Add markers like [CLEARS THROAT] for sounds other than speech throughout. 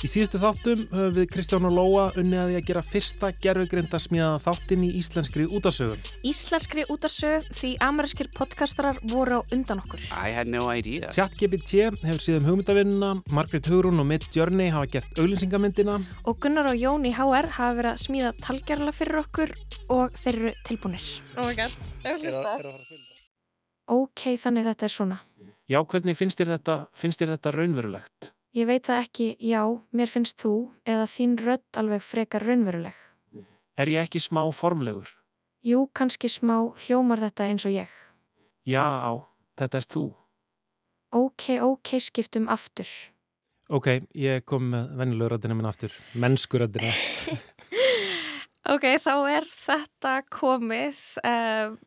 Í síðustu þáttum höfum við Kristján og Lóa unnið að því að gera fyrsta gerfugrinda smíða þáttin í íslenskri útasögun. Íslenskri útarsög því amerískir podcastarar voru á undan okkur. I had no idea. ChatGPT hefur síðan hugmyndavinnuna, Margaret Hugrún og Mitt Journey hafa gert auglýsingamyndina. Og Gunnar og Jón í HR hafa verið að smíða talgerla fyrir okkur og þeir eru tilbúinir. Oh my god, ef við hlusta. Ok, þannig þetta er svona. Já, hvernig finnst þér þetta, finnst þér þetta raunverulegt? Ég veit það ekki, já, mér finnst þú eða þín rödd alveg frekar raunveruleg. Er ég ekki smá formlegur? Jú, kannski smá hljómar þetta eins og ég. Já, þetta er þú. Ok, ok, skiptum aftur. Ok, ég kom með vennilegur röddina minn aftur, mennskuröddina. [LAUGHS] ok, þá er þetta komið uh,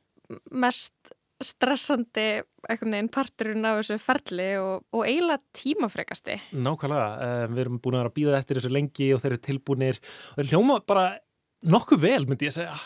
mest stressandi veginn parturinn af þessu ferli og, og eiginlega tímafrekasti. Nákvæmlega, um, við erum búin að vera að býða eftir þessu lengi og þeir eru tilbúinir og þeir hljóma bara nokkuð vel, myndi ég segja.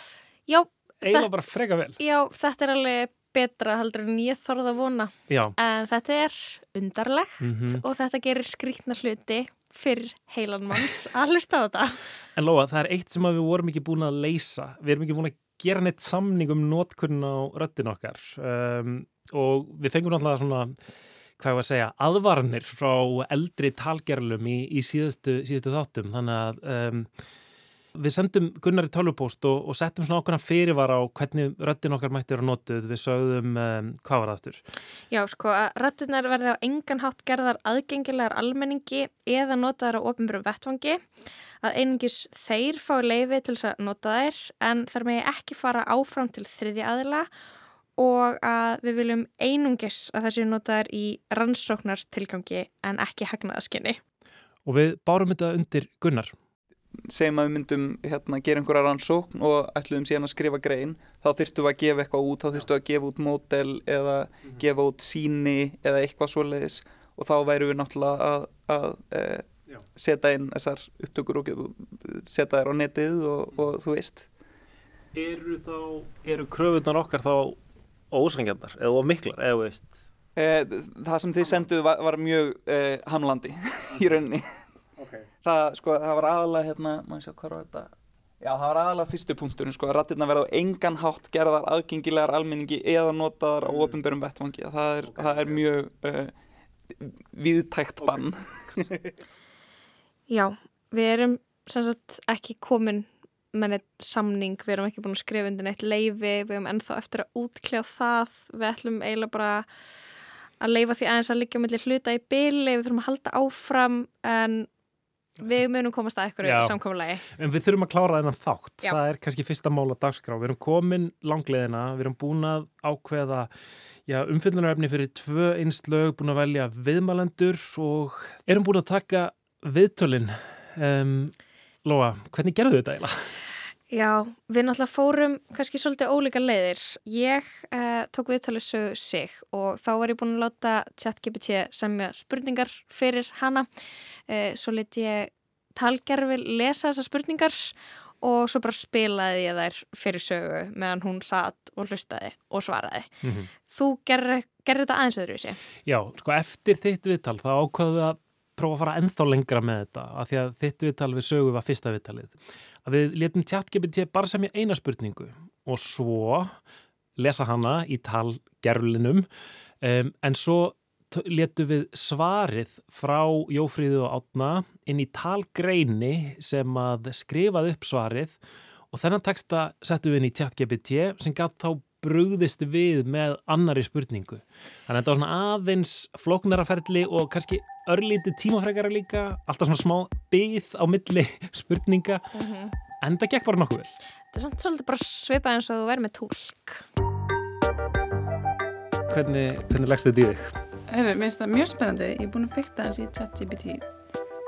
Já, eiginlega bara freka vel. Já, þetta er alveg betra heldur en ég þorða að vona. Já. En þetta er undarlegt mm -hmm. og þetta gerir skrítna hluti fyrir heilan manns að hlusta á þetta. En Lóa, það er eitt sem við vorum ekki búin að leysa. Við erum ekki búin að gera neitt samning um nótkunn á röttin okkar um, og við fengum náttúrulega svona, hvað ég var að segja, aðvarnir frá eldri talgerlum í, í síðustu, síðustu þáttum. Þannig að um, við sendum Gunnar í tölvupóst og, og settum svona ákveðna fyrirvara á hvernig röttin okkar mætti vera notuð. Við sögðum, um, hvað var það aftur? Já, sko, að röttinar verði á engan hátt gerðar aðgengilegar almenningi eða notaðar á ofnbjörnum vettvangi að einingis þeir fá leiði til þess að nota þær en þar megi ekki fara áfram til þriði aðila og að við viljum einungis að þessi notaðar í rannsóknar tilgangi en ekki hagnaðaskinni. Og við bárum þetta undir Gunnar. Segjum að við myndum hérna, gera einhverja rannsókn og ætlum síðan að skrifa grein, þá þurftum við að gefa eitthvað út, þá þurftum við að gefa út mótel eða mm -hmm. gefa út síni eða eitthvað svoleiðis og þá væru við náttúrulega að, að e, setja inn þessar upptökur og setja þær á netið og, og þú veist. Eru þá, eru kröfunar okkar þá ósangjarnar eða miklar, eða veist? Eh, Það sem þið senduð var, var mjög eh, hamlandi [LAUGHS] í rauninni okay. það, sko, það var aðalega hérna, maður sjá hvað var þetta Já, það var aðalega fyrstu punkturinn, sko, að rattirna verða á engan hátt gerðar aðgengilegar almenningi eða notaðar á ofinbjörnum vettvangi. Það er, okay. það er mjög uh, viðtækt bann. Okay. [LAUGHS] Já, við erum sagt, ekki komin með neitt samning, við erum ekki búin að skrifa undir neitt leifi, við erum ennþá eftir að útkljá það, við ætlum eiginlega bara að leifa því aðeins að liggja mellir hluta í byli, við þurfum að halda áfram en við munum komast að eitthvað í samkominlegi. En við þurfum að klára þennan þátt, Já. það er kannski fyrsta mála dagskrá, við erum komin langleðina, við erum búin að ákveða umfyllunaröfni fyrir tvö einslög, búin að velja viðmælendur og erum búin að taka viðtölinn. Um, Lóa, hvernig gerðu þetta eiginlega? Já, við náttúrulega fórum kannski svolítið ólíka leiðir. Ég eh, tók viðtalið sögu sig og þá var ég búin að láta ChatGPT semja spurningar fyrir hana. Eh, svo leti ég talgerfi lesa þessar spurningar og svo bara spilaði ég þær fyrir sögu meðan hún satt og hlustaði og svaraði. Mm -hmm. Þú gerði ger þetta aðeins öðru í sig? Já, sko eftir þitt viðtal þá ákvaðu að prófa að fara ennþá lengra með þetta af því að þitt viðtal við sögu var fyrsta viðtalið að við letum tjattgepið til bara sem ég eina spurningu og svo lesa hana í talgerlinum um, en svo letum við svarið frá Jófríðu og Átna inn í talgreini sem að skrifað upp svarið og þennan texta settum við inn í tjattgepið sem gætt þá brugðist við með annari spurningu. Þannig að þetta var svona aðeins flóknaraferli og kannski örlítið tímafrækara líka, alltaf svona smá byggð á milli [LAUGHS] spurninga, mm -hmm. En það gekk bara nokkuð vel. Þetta er samt svolítið bara svipað eins og þú verður með tólk. Hvernig, hvernig leggst þetta í þig? Mér finnst það mjög spennandi. Ég er búin að fykta þessi ChatGPT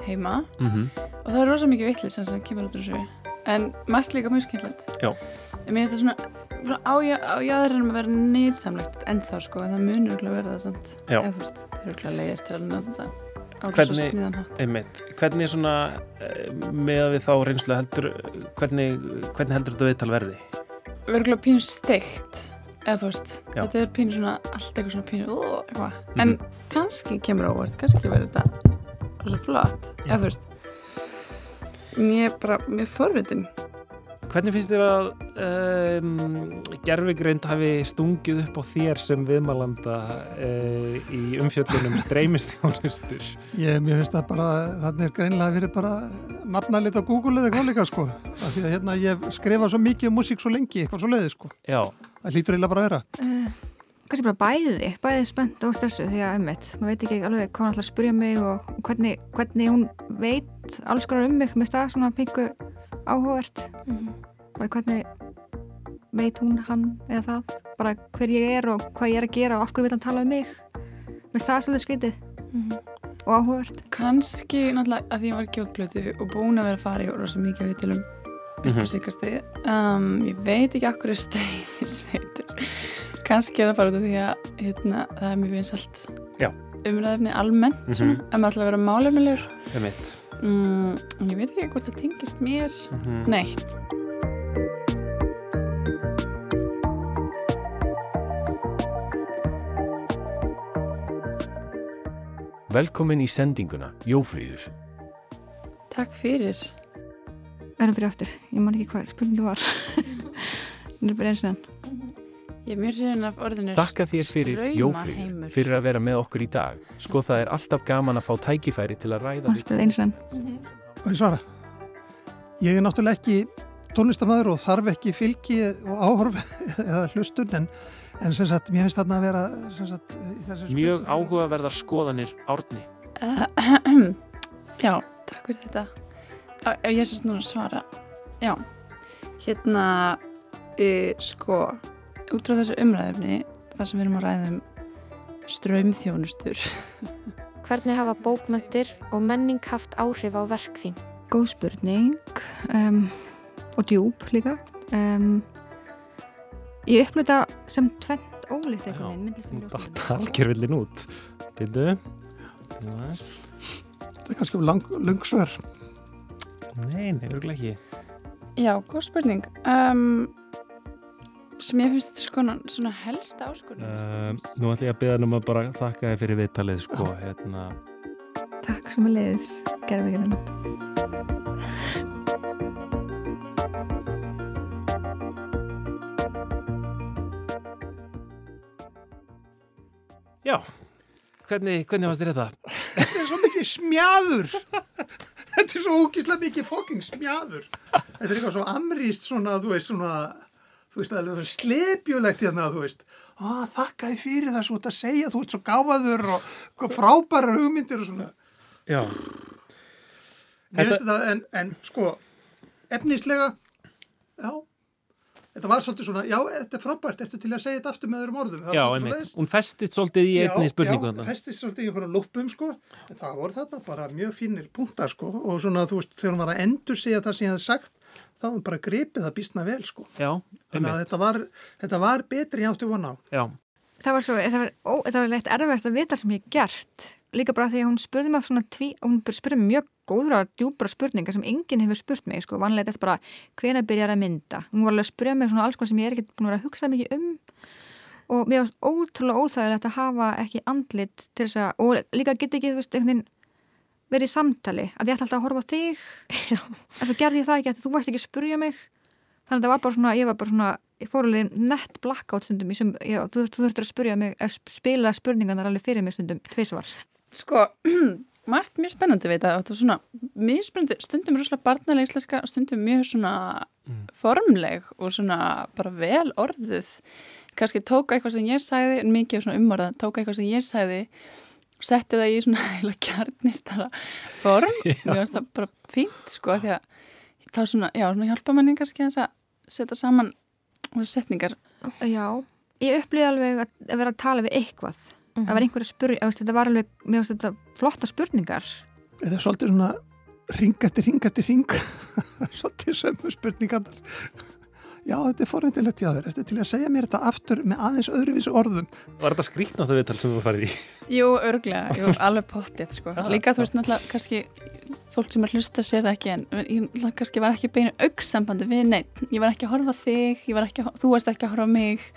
heima mm -hmm. og það er rosa mikið vittlið sem kemur út úr þessu. En margt líka mjög skemmtilegt. Já. Mér finnst það svona á jáðurinnum að vera nýtsamlegt en þá sko, en það munur að vera það ekki að leiðast til að nota þetta hatt einmitt, hvernig er svona með að við þá reynslu heldur hvernig, hvernig heldur þetta viðtal verði? Verður pínu steikt eða þú veist, Já. þetta er pínu svona allt eitthvað svona pínu, ó, eitthvað. Mm en kannski kemur ávart, kannski verður þetta svo flott, eða þú veist. Mér bara, mér forvitin Hvernig finnst þér að um, gerfigreind hafi stungið upp á þér sem viðmælanda uh, í umfjöldunum streymistjónustur? [LAUGHS] Ég, mér finnst það bara, þannig er greinlega verið bara nafnalit á Google eða líka sko. Af því að hérna ég skrifa svo mikið um músík svo lengi, eitthvað svo leiði sko. Já. Það lítur eiginlega bara að vera. Uh, Kanski bara bæði, bæði spennt og stressu því að ummitt. Maður veit ekki alveg hvað hann ætlar að spurja mig og hvernig, hvernig hún veit alls konar um mig með stað svona pingu áhugavert mm -hmm. bara hvernig veit hún hann eða það bara hver ég er og hvað ég er að gera og af hverju vil hann tala um mig með það svolítið skritið mm -hmm. og áhugavert Kanski náttúrulega að því ég var ekki átblötu og búin að vera að fara í orða sem mikið viðtilum upp á síkasti um, ég veit ekki akkur er streymisveitur. Kannski er það bara út af því að hérna, það er mjög vinsalt umræðefni almennt mm -hmm. en maður ætla að vera málefnilegur mitt Mm, ég veit ekki hvort það tengist mér. Mm -hmm. neitt Velkomin í sendinguna, Jófríður. Takk fyrir Verðum byrja áttur, ég man ekki hvað spurningu var [LAUGHS] Það er bara eins og enn Ég er mjög sérinn af orðinu Þakka þér fyrir Jófríður fyrir að vera með okkur í dag. Sko það er alltaf gaman að fá tækifæri til að ræða. Það er eins og enn. Og ég svara. Ég er náttúrulega ekki tónlistamæður og þarf ekki fylgi og áhorf [LAUGHS] eða hlustun en, en sem sagt, mér finnst þarna að vera sagt, Mjög áhugaverðar skoðanir árni. Uh, [CLEARS THROAT] já, takk fyrir þetta. Ég er sérst núna að svara. Já, hérna, uh, sko út frá þessu umræðefni þar sem við erum að ræða um ströymþjónustur [LAUGHS] Hvernig hafa bókmöntir og menning haft áhrif á verk þín? Góð spurning um, og djúb líka. Um, Ég upplöta sem tvent ólíkt einhvern veginn Þetta algjör villin út. Bindu Það er kannski lang, langsver Nei, nefnir ekki. Já, góð spurning. Um, sem ég finnst svona, svona helst áskunum uh, Nú ætlum ég að beða um að bara þakka þið fyrir viðtalið sko, hérna. Takk sem að leiðis gerðvíkjum Já hvernig, hvernig varst þér þetta? Þetta er svo mikið smjáður [LAUGHS] Þetta er svo ógíslega mikið fokking smjáður Þetta er eitthvað svo amrýst svona, þú veist, svona þú veist, það er slepjulegt hérna, þú veist, að þakka þið fyrir það svo að segja, þú ert svo gáfaður og frábæra hugmyndir og svona. Já. Þetta... Þetta, en, en sko, efnislega, já, þetta var svolítið svona, já, þetta er frábært, þetta er til að segja þetta aftur með öðrum orðum. Já, einmitt, hún festist svolítið í einni spurningu. Já, já, festist svolítið í einhverjum luppum, sko, en það voru þarna bara mjög fínir punktar, sko, og svona, þú veist, þegar hún var að endur segja það sem ég hef sagt, þá var bara gripið það býstna vel sko. Já, þannig að þetta var, þetta var betri áttu von á. Já. Það var svo, það var, ó, það var leitt erfiðast að vita sem ég gert, líka bara því að hún spurði mig svona tví, hún spurði mjög góðra djúbra spurningar sem enginn hefur spurt mig, sko, vanlega þetta bara hvena byrjar að mynda. Hún var alveg að spurja mig svona alls konar sem ég er ekki búin að hugsa mikið um. Og mér varst ótrúlega óþægilegt að hafa ekki andlit til þess að, og líka get ekki, þú veist, einhvern veginn verið í samtali að ég ætla alltaf að horfa þig. En svo gerði ég það ekki að þú varst ekki að spurja mig. Þannig að það var bara svona ég var bara svona, ég fór alveg nett blackout stundum sem, já, þú, þú þurftur að spurja mig að spila spurningarnar alveg fyrir mig stundum tveisvar Sko, [CLEARS THROAT] margt mjög spennandi veit að þetta er svona mjög spennandi, stundum rúslega barnalega íslenska stundum mjög svona mm. formleg og svona bara vel orðuð kannski tóka eitthvað sem ég sagði en mikið svona umorða, tóka eitthvað sem ég sagði setti það í svona [LAUGHS] heila kjarnistara form. [LAUGHS] Mér finnst það bara fínt sko því að þá svona, já, svona hjálpa manni kannski að setja saman setningar. Já, ég upplýði alveg að, að vera að tala við eitthvað mm -hmm. að vera einhverja spurning, þetta var alveg finnst þetta flotta spurningar. Þetta er svolítið svona ring eftir ring eftir ring [LAUGHS] svolítið sömu spurningar já þetta er forvindilegt hjá þér, ertu til að segja mér þetta aftur með aðeins öðruvísu orðum? Var þetta skrítnast að viðtal sem þú farið í? Jú, örglega, jú, [LAUGHS] alveg pottið sko. líka þú veist náttúrulega kannski fólk sem er hlusta sér það ekki en ég kannski var ekki beinu auksambandi við neitt, ég var ekki að horfa þig ekki að, þú varst ekki að horfa mig.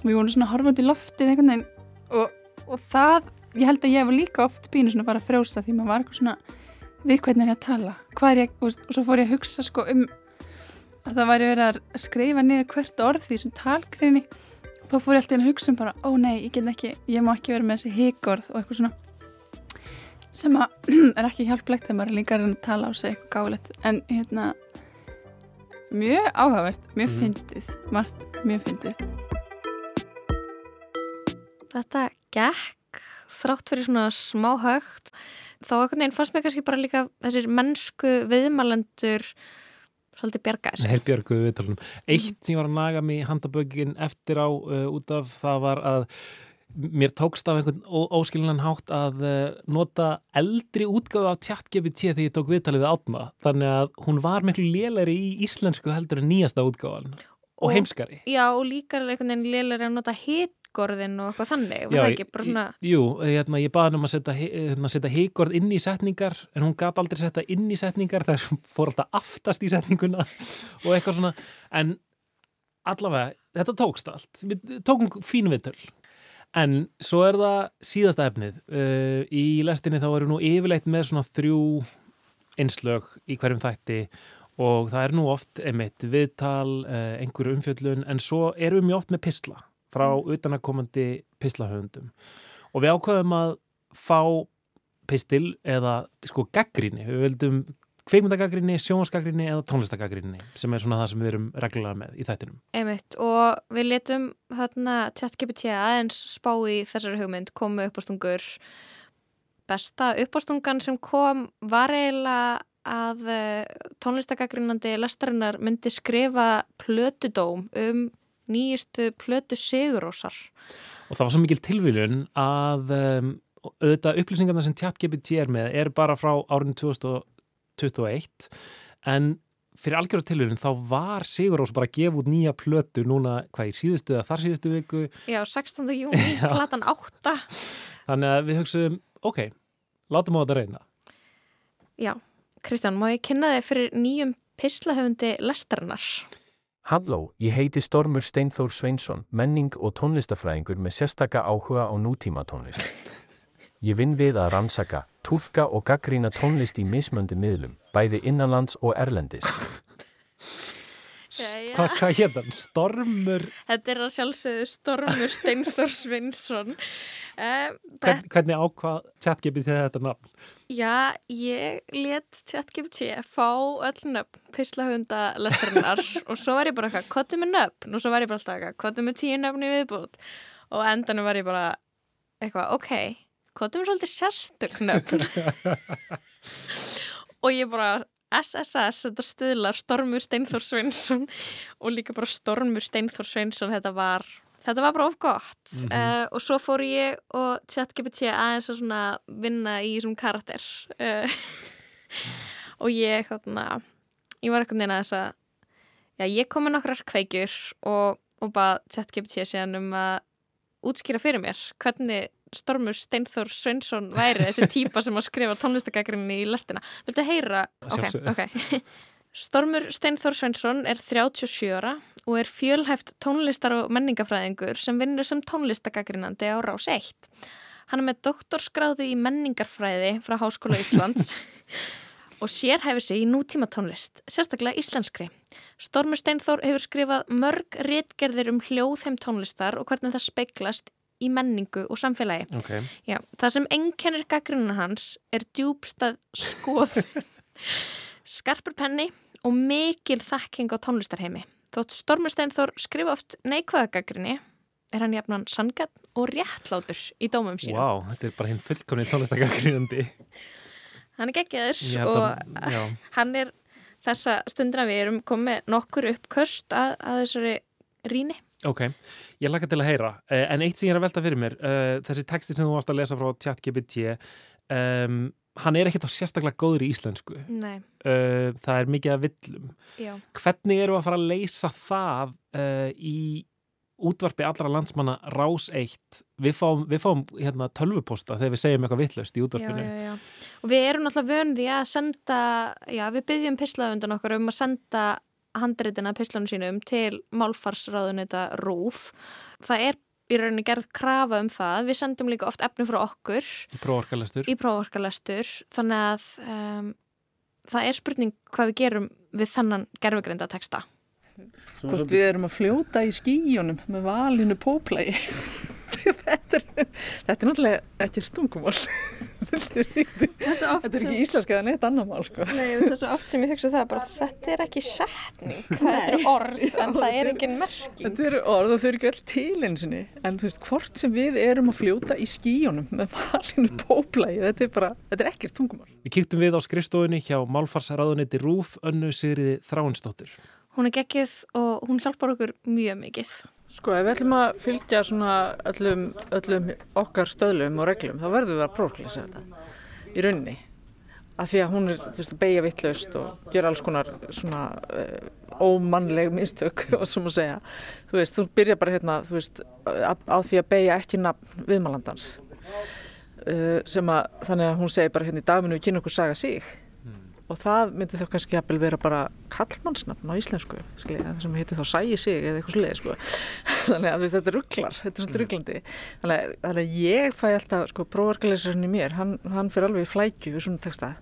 Við vorum svona að horfa út í loftið og, og það, ég held að ég var líka oft beinu svona að fara að frjósa því maður var eitthvað svona við hvernig er ég að tala? Hvað er ég, og svo fór ég að hugsa sko um að það væri verið að skrifa niður hvert orð því sem talgreini. Þá fór ég alltaf inn að hugsa um bara ó nei, ég get ekki, ég má ekki vera með þessi híkorð og eitthvað svona. Sem að [CLEARS THROAT] er ekki hjálplegt þegar maður er líka að reyna að tala á sig eitthvað gáðilegt en hérna mjög áhugavert, mjög mm. fyndið margt mjög fyndið. Þetta gekk þrátt fyrir svona smá högt þá ekkert neginn fannst mér kannski bara líka þessir mennsku viðmalendur svolítið bjarga þessu. Heilbjörguðu viðtalunum. Eitt sem var að naga mig handabögin eftir á uh, út af það var að mér tókst af einhvern óskilinan hátt að uh, nota eldri útgáðu af tjattgefið tíð þegar ég tók viðtalið við átma. Þannig að hún var miklu lélæri í íslensku heldur en nýjasta útgáðan og, og heimskari. Já og líka einhvern veginn lélæri að nota hitt híkorðin og eitthvað þannig, var það ekki bara svona Jú, hérna, ég baði um að setja, hérna, híkorð inn í setningar en hún gaf aldrei setja inn í setningar þar [LAUGHS] fór alltaf aftast í setninguna [LAUGHS] og eitthvað svona, en allavega, þetta tókst allt. Við tókum fínu viðtöl. En svo er það síðasta efnið. Uh, í lestinni þá erum nú yfirleitt með svona þrjú einslög í hverjum þætti og það er nú oft einmitt viðtal, uh, einhverju umfjöllun en svo erum við mjög oft með pisla frá mm. utanakomandi pislahöfundum og við ákvaðum að fá pistil eða sko gaggríni, við vildum kveikmyndagaggrinni, sjónvarsgaggrinni eða tónlistagaggrinni sem er svona það sem við erum reglulega með í þættinum. Einmitt og við letum þarna tjattgipið tjá aðeins spá í þessari hugmynd komu uppástungur besta uppástungan sem kom var eiginlega að eh, tónlistagaggrinnandi lestarinnar myndi skrifa plötudóm um nýjistu plötu Sigurósar. Og það var svo mikil tilvílun að um, auðvitað upplýsingarna sem TChatGPT er með er bara frá árinu 2021 en fyrir algjörðu tilvílun þá var Sigurós bara að gefa út nýja plötu núna hvað í síðustu eða þar síðustu viku. Já, 16. júni, [LAUGHS] platan 8. Þannig að við hugsaðum, ok, látum á þetta reyna. Já, Kristján, má ég kynna þig fyrir nýjum pislahöfundi lestarinnar? Halló, ég heiti Stormur Steinþór Sveinsson, menning og tónlistafræðingur með sérstaka áhuga á nútíma tónlist. Ég vinn við að rannsaka, tólka og gaggrína tónlist í mismöndi miðlum, bæði innanlands og erlendis. Hvað hva héttan? Stormur? Þetta er að sjálfsögðu Stormur Steinþór Sveinsson. [LAUGHS] Um, Hvern, hvernig ákvað chatgipið til þetta nafn? Já, ég let chatgipið fá öll nöfn pislahunda lestarinnar [LAUGHS] og svo var ég bara eitthvað, kottu með nöfn og svo var ég bara alltaf eitthvað, kottu með tíu nöfni viðbútt og endanum var ég bara eitthvað, ok, kottu með svolítið sérstök nöfn [LAUGHS] og ég bara SSS, þetta stuðlar Stormur Steinþór Sveinsson [LAUGHS] og líka bara Stormur Steinþór Sveinsson, þetta var Þetta var bara of gott mm -hmm. uh, og svo fór ég og ChatGPT aðeins að svona vinna í þessum karakter uh, [LAUGHS] og ég þarna, ég var eitthvað neina þess að já, ég kom með nokkrar kveikjur og, og bara ChatGPT síðan um að útskýra fyrir mér hvernig Stormur Steinþór Sveinsson væri þessi típa sem að skrifa tónlistagagrinni í lestina. Viltu heyra? Ok, ok. Stormur Steinþór Sveinsson er 37 ára og er fjölhæft tónlistar og menningafræðingur sem vinnur sem tónlistagagrinandi á Rás 1. Hann er með doktorskráðu í menningarfræði frá Háskóla Íslands [LAUGHS] og sérhæfir sig í nútíma tónlist, sérstaklega íslenskri. Stormur Steinþór hefur skrifað mörg réttgerðir um hljóðheim tónlistar og hvernig það speiklast í menningu og samfélagi. Okay. Já, það sem ennkennir gaggrunna hans er djúbstað skoð, [LAUGHS] skarpur penni og mikil þakking á tónlistarheimi. Þótt Stormurstein Þór skrifa oft neikvæðagaggrinni er hann jafnan sangat og réttlátur í dómum sína. Vá, wow, þetta er bara hinn fullkomni tónlistagaggrinandi. Hann er geggiður og að, hann er þessa stundina við erum komið nokkur uppköst að, að þessari ríni. Ok, ég laka til að heyra. Eh, en eitt sem ég er að velta fyrir mér, uh, þessi texti sem þú varst að lesa frá ChatGPT, um, hann er ekkert á sérstaklega góður í íslensku uh, það er mikið að villum. Já. hvernig eru að fara að leysa það uh, í útvarpi allra landsmanna rás eitt? Við fáum, við fáum hérna, tölvuposta þegar við segjum eitthvað vittlust í útvarpinu. Já, já, og við erum alltaf vöndi að senda við byggjum pislaðundan okkur um að senda handreitina pislanum sínum til málfarsraðunita RÚF það er í rauninni gerð krafa um það. Við sendum líka oft efni frá okkur Í prófarkalestur. í prófarkalestur þannig að um, það er spurning hvað við gerum við þannan gerfugreinda texta. Hvort við erum að fljóta í skíjónum með valinu póplagi. [LAUGHS] þetta, er, þetta er náttúrulega ekki stungumál. [LAUGHS] þetta er ekki, þetta er ekki íslenska eða neitt annar mál, sko. Nei, þessu oft sem ég hugsa það bara þetta er ekki setning, [LAUGHS] þetta er orð en það er engin merking. Þetta eru orð og þau eru ekki öll til einsinni. En þú veist, hvort sem við erum að fljóta í skíjónum með valinu póplagi, þetta er bara, þetta er ekkert tungumál. Við kíktum við á skrifstofunni hjá Málfarsraðunetti Rúf önnu Sigriði Þráinsdóttir. Hún er geggið og hún hjálpar okkur mjög mikið. Sko, ef við ætlum að fylgja svona öllum, öllum okkar stöðlum og reglum, þá verðum við að prófklisa þetta í rauninni. Af því að hún er, veist, að beigja vittlaust og gera alls konar svona uh, ómannleg mistök [LAUGHS] og svo má segja. Þú veist, þú byrja bara hérna, veist, á, á því að beigja ekki nafn viðmalandans. Uh, sem að, þannig að hún segir bara hérna í dagminu við kynna okkur saga sig. Og það myndi þá kannski jafnvel vera bara kallmannsnafn á íslensku, skilja, það sem heitir þá sæi sig eða eitthvað sluðið, sko. [LAUGHS] Þannig að þetta rugglar, þetta er svolítið rugglandi. Þannig, þannig að ég fæ alltaf, sko, prófarkalesarinn í mér, hann, hann fyrir alveg í flækju við svona texta.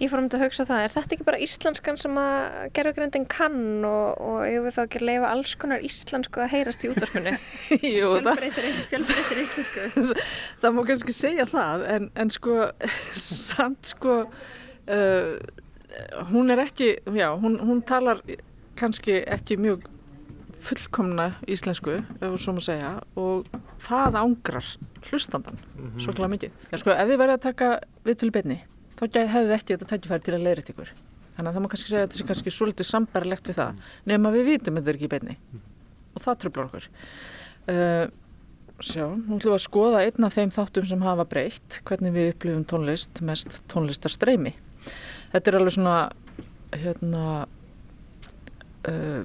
Ég fór um þetta að hugsa það, er þetta ekki bara íslenskan sem að gerfugrindin kann og, og ég við þá ekki leifa alls konar íslensku að heyrast í útvarpinu? [LAUGHS] Jú, það, íslensku. [LAUGHS] það má kannski segja það, en, en sko, samt sko, uh, hún er ekki, já, hún, hún talar kannski ekki mjög fullkomna íslensku, ef svo má segja, og það ángrar hlustandan, svo kláð mikið. Já, sko, ef þið verða að taka við til beinni, þá gæ- hefði ekki þetta tækifæri til að leiðrið ykkur. Þannig að það má kannski segja að þetta sé kannski svolítið sambarilegt við það, nema við vitum þetta er ekki í beinni. Og það tröflar okkur. Uh, sjá, nú ætlum við að skoða einn af þeim þáttum sem hafa breytt, hvernig við upplifum tónlist, mest tónlistarstreymi. Þetta er alveg svona, hérna, uh,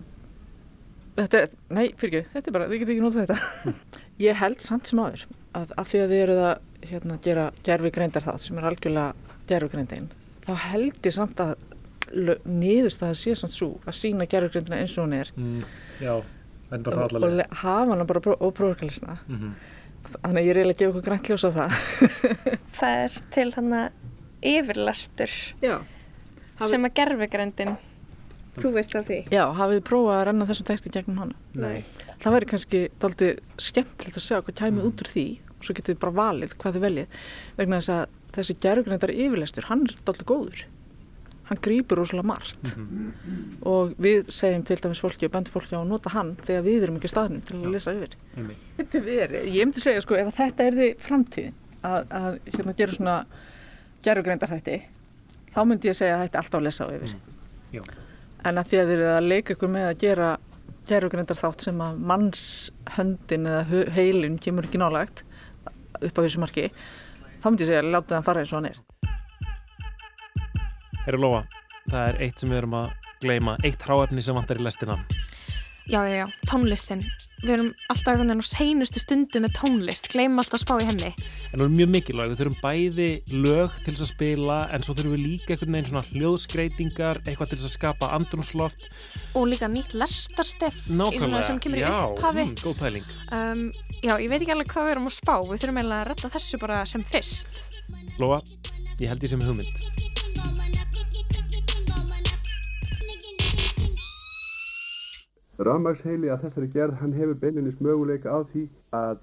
þetta er, nei, fyrir ekki, þetta er bara, þið getur ekki notað þetta. [LAUGHS] Ég held samt sem aður að af því að þið eruð að hérna, gera gerfi greindar þátt sem er algjörlega gerfi greindin, þá held ég samt að niðurst að það sé samt svo að sína gerfi greindina eins og hún er Mm, já, er og, og hafa hana bara og prófarkalisna. Mm -hmm. Þannig að ég er eiginlega að gefa okkur grænt ljós á það. Það er til hann að yfirlestur Já. Hafi- sem að gerfugrindin, þú veist af því. Já, hafið þið prófað að renna þessum texti gegnum hana? Nei. Það væri kannski daldið skemmtilegt að sjá hvað kæmi út úr því og svo getið þið bara valið hvað þið veljið vegna þess að þessi gerugrændar yfirlestur, hann er daldið góður. Hann grýpur rosalega margt og við segjum til dæmis fólki og bendum fólki á að nota hann þegar við erum ekki staðnum til að lesa yfir. Þetta verið, ég myndi segja sko ef að þetta er því framtíðin að, að hérna gera svona gerugrændar þætti, þá myndi ég segja að þetta er alltaf að lesa á yfir. Já. En að því að þið eru að leika ykkur með að gera gerugreindar þátt sem að mannshöndin eða heilin kemur ekki nálægt upp á þessu marki, þá myndi ég segja að láta það fara eins og hann er. Herru Lóa, það er eitt sem við erum að gleyma, eitt hráefni sem vantar í lestina. Já, já, já, tónlistin. Við erum alltaf einhvern veginn á seinustu stundu með tónlist, gleymum alltaf að spá í henni. En það er mjög mikilvæg, við þurfum bæði lög til þess að spila en svo þurfum við líka einhvern veginn svona hljóðskreitingar, eitthvað til þess að skapa andrumsloft. Og líka nýtt lestarstef Nákvæmlega, sem kemur í já, mm, góð pæling. Um, já, ég veit ekki alveg hvað við erum að spá. Við þurfum eiginlega að retta þessu bara sem fyrst. Lóa, ég held ég sem hugmynd. Rafmagsheili að þessari gerð, hann hefur beilinist möguleika á því að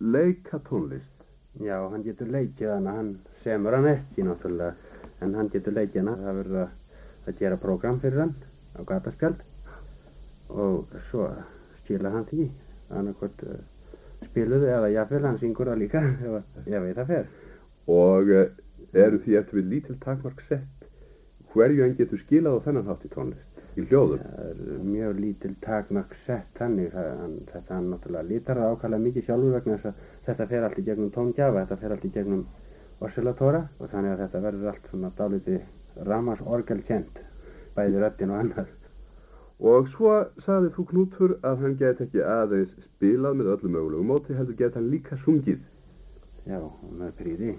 leika tónlist. Já, hann getur leikið hana, hann semur hann ekki náttúrulega, en hann getur leikið hana. Það verður að, gera prógram fyrir hann á gataspjald og svo skila hann því, annarkvort uh, spiluðu eða jafnvel, hann syngur það líka, [LAUGHS] ég veit það fer. Og uh, eru því eftir við lítil takmark sett hverju hann getur skilað á þennan hátt í tónlist, í hljóðum. Það er mjög lítil takmark sett þannig, þetta hann náttúrulega lítar það ákvæmlega mikið sjálfur vegna þess að þetta fer allt í gegnum tóngjafa, þetta fer allt í gegnum oscillatóra og þannig að þetta verður allt svona dáliti ramars orgelkent, bæði röttin og annar. Og svo saði frú Knútur að hann get ekki aðeins spilað með öllum mögulegum móti, heldur get hann líka sungið. Já, með príði.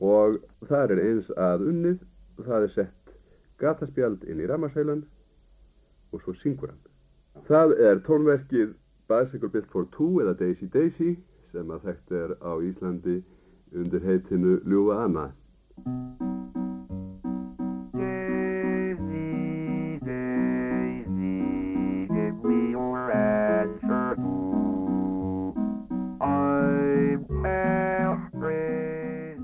Og það er eins að unnið, það er sett gataspjald inn í ramarsælan og svo syngur hann. Það er tónverkið Bicycle Built for Two eða Daisy Daisy sem að þekkt er á Íslandi undir heitinu Ljúfa Anna.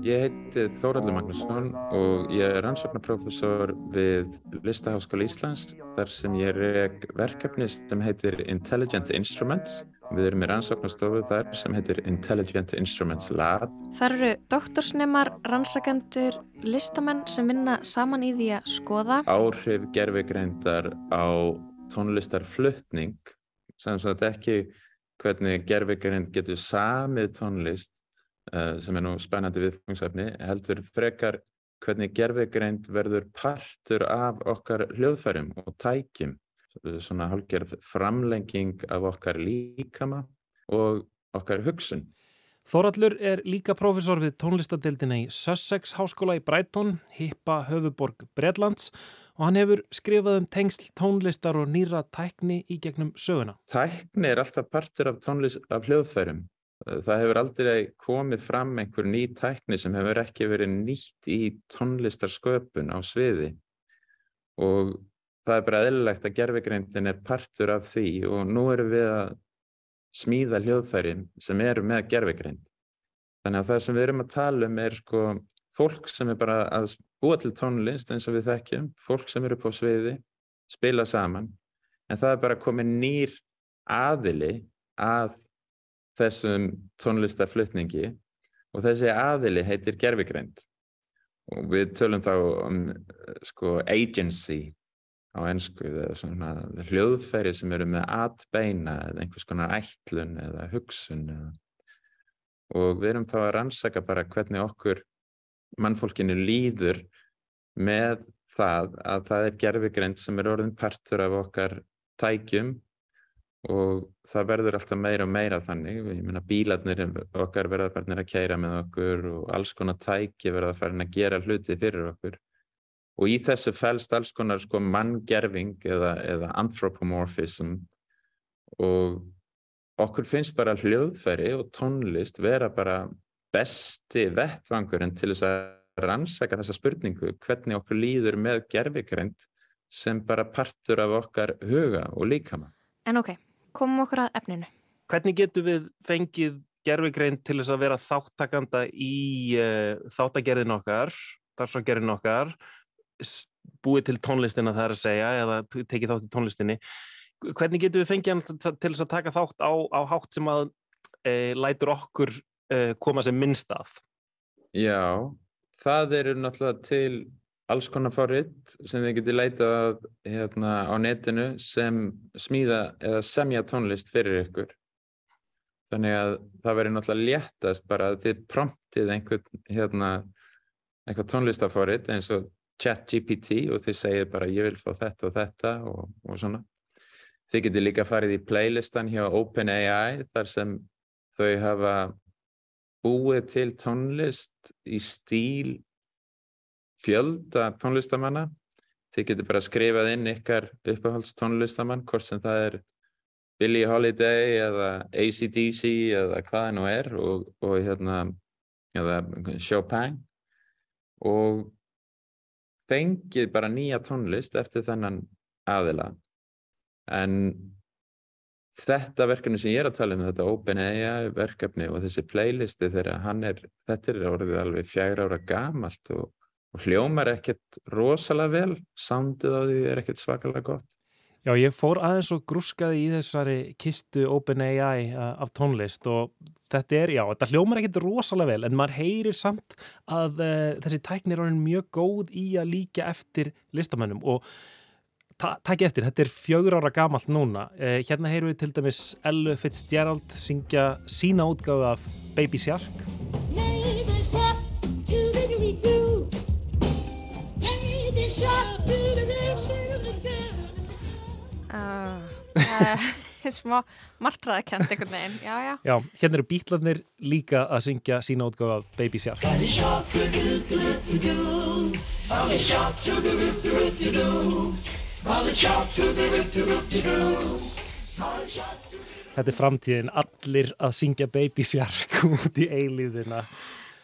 Ég heiti Þóraldur Magnússon og ég er rannsóknarprofessor við Listaháskóla Íslands þar sem ég reg verkefni sem heitir Intelligent Instruments. Við erum í rannsóknarstofu þar sem heitir Intelligent Instruments Lab. Það eru doktorsnemar, rannsakendur, listamenn sem vinna saman í því að skoða. Áhrif gerfigreindar á tónlistarflutning, sem sagt ekki hvernig gerfigreind getur samið tónlist sem er nú spennandi viðfangsefni, heldur frekar hvernig gerfigreind verður partur af okkar hljóðfærum og tækjum, svona hálfgerð framlenging af okkar líkama og okkar hugsun. Þórallur er líka profesor við tónlistadeildina í Sussex háskóla í Brighton, hippa höfuborg Bredlands og hann hefur skrifað um tengsl tónlistar og nýra tækni í gegnum söguna. Tækni er alltaf partur af tónlist af hljóðfærum. Það hefur aldrei komið fram einhver ný tækni sem hefur ekki verið nýtt í tónlistarsköpun á sviði og það er bara eðlilegt að gerfigreindin er partur af því og nú erum við að smíða hljóðfæri sem eru með gerfigreind. Þannig að það sem við erum að tala um er sko fólk sem er bara að búa til tónlist eins og við þekkjum, fólk sem eru på sviði, spila saman, en það er bara komið nýr aðili að þessum tónlistarflutningi og þessi aðili heitir gerfigreind og við tölum þá um sko agency á ennsku, eða svona hljóðfæri sem eru með atbeina eða einhvers konar ætlun eða hugsun eða. og við erum þá að rannsaka bara hvernig okkur mannfólkinu líður með það að það er gerfigreind sem er orðin partur af okkar tækjum og það verður alltaf meira og meira þannig, ég meina bílarnir okkar verða farin að kæra með okkur og alls konar tæki verða farin að gera hluti fyrir okkur. Og í þessu fælst alls konar sko manngerfing eða, eða anthropomorphism. Og okkur finnst bara hljóðfæri og tónlist vera bara besti vettvangurinn til þess að rannsaka þessa spurningu hvernig okkur líður með gerfigreind sem bara partur af okkar huga og líkama. En ok, komum okkur að efninu. Hvernig getur við fengið gerfigreind til þess að vera þáttakanda í uh, þáttagerðin okkar, þarfsagerðin okkar, búið til tónlistina það er að segja eða tekið þátt í tónlistinni. Hvernig getur við fengið hann til þess að taka þátt á, á hátt sem að uh, lætur okkur uh, koma sem minnst að? Já, það eru náttúrulega til alls konar fáriðt sem þið getur leitað hérna, á netinu sem smíða eða semja tónlist fyrir ykkur. Þannig að það verður náttúrulega léttast bara að þið promptið einhvern hérna, einhver tónlistafáriðt eins og ChatGPT og þið segir bara ég vil fá þetta og þetta og, og svona. Þið getur líka farið í playlistan hjá OpenAI þar sem þau hafa búið til tónlist í stíl fjölda tónlistamanna. Þið getur bara skrifað inn ykkar uppáhalds tónlistamann, hvort sem það er Billie Holiday eða ACDC eða hvað það nú er og, og hérna, eða Chopin og fengið bara nýja tónlist eftir þennan aðila. En þetta verkefni sem ég er að tala um, þetta OpenAI verkefni og þessi playlisti þegar hann er, þetta er orðið alveg fjær ára gamalt og og hljómar ekkert rosalega vel, soundið á því er ekkert svakalega gott. Já, ég fór aðeins og grúskaði í þessari kistu OpenAI af tónlist og þetta er, já, þetta hljómar ekkert rosalega vel en maður heyrir samt að uh, þessi tækni er mjög góð í að líka eftir listamönnum og ta takk eftir, þetta er fjögur ára gamalt núna. Uh, hérna heyrum við til dæmis Ellu Fitzgerald syngja sína útgáðu af Baby Shark. Uh, [LAUGHS] smá martraðakent einhvern veginn já, já. já, hérna eru bítlarnir líka að syngja sína útgáfa Baby Shark Þetta er framtíðin, allir að syngja Baby Shark [LAUGHS] út í eilíðina.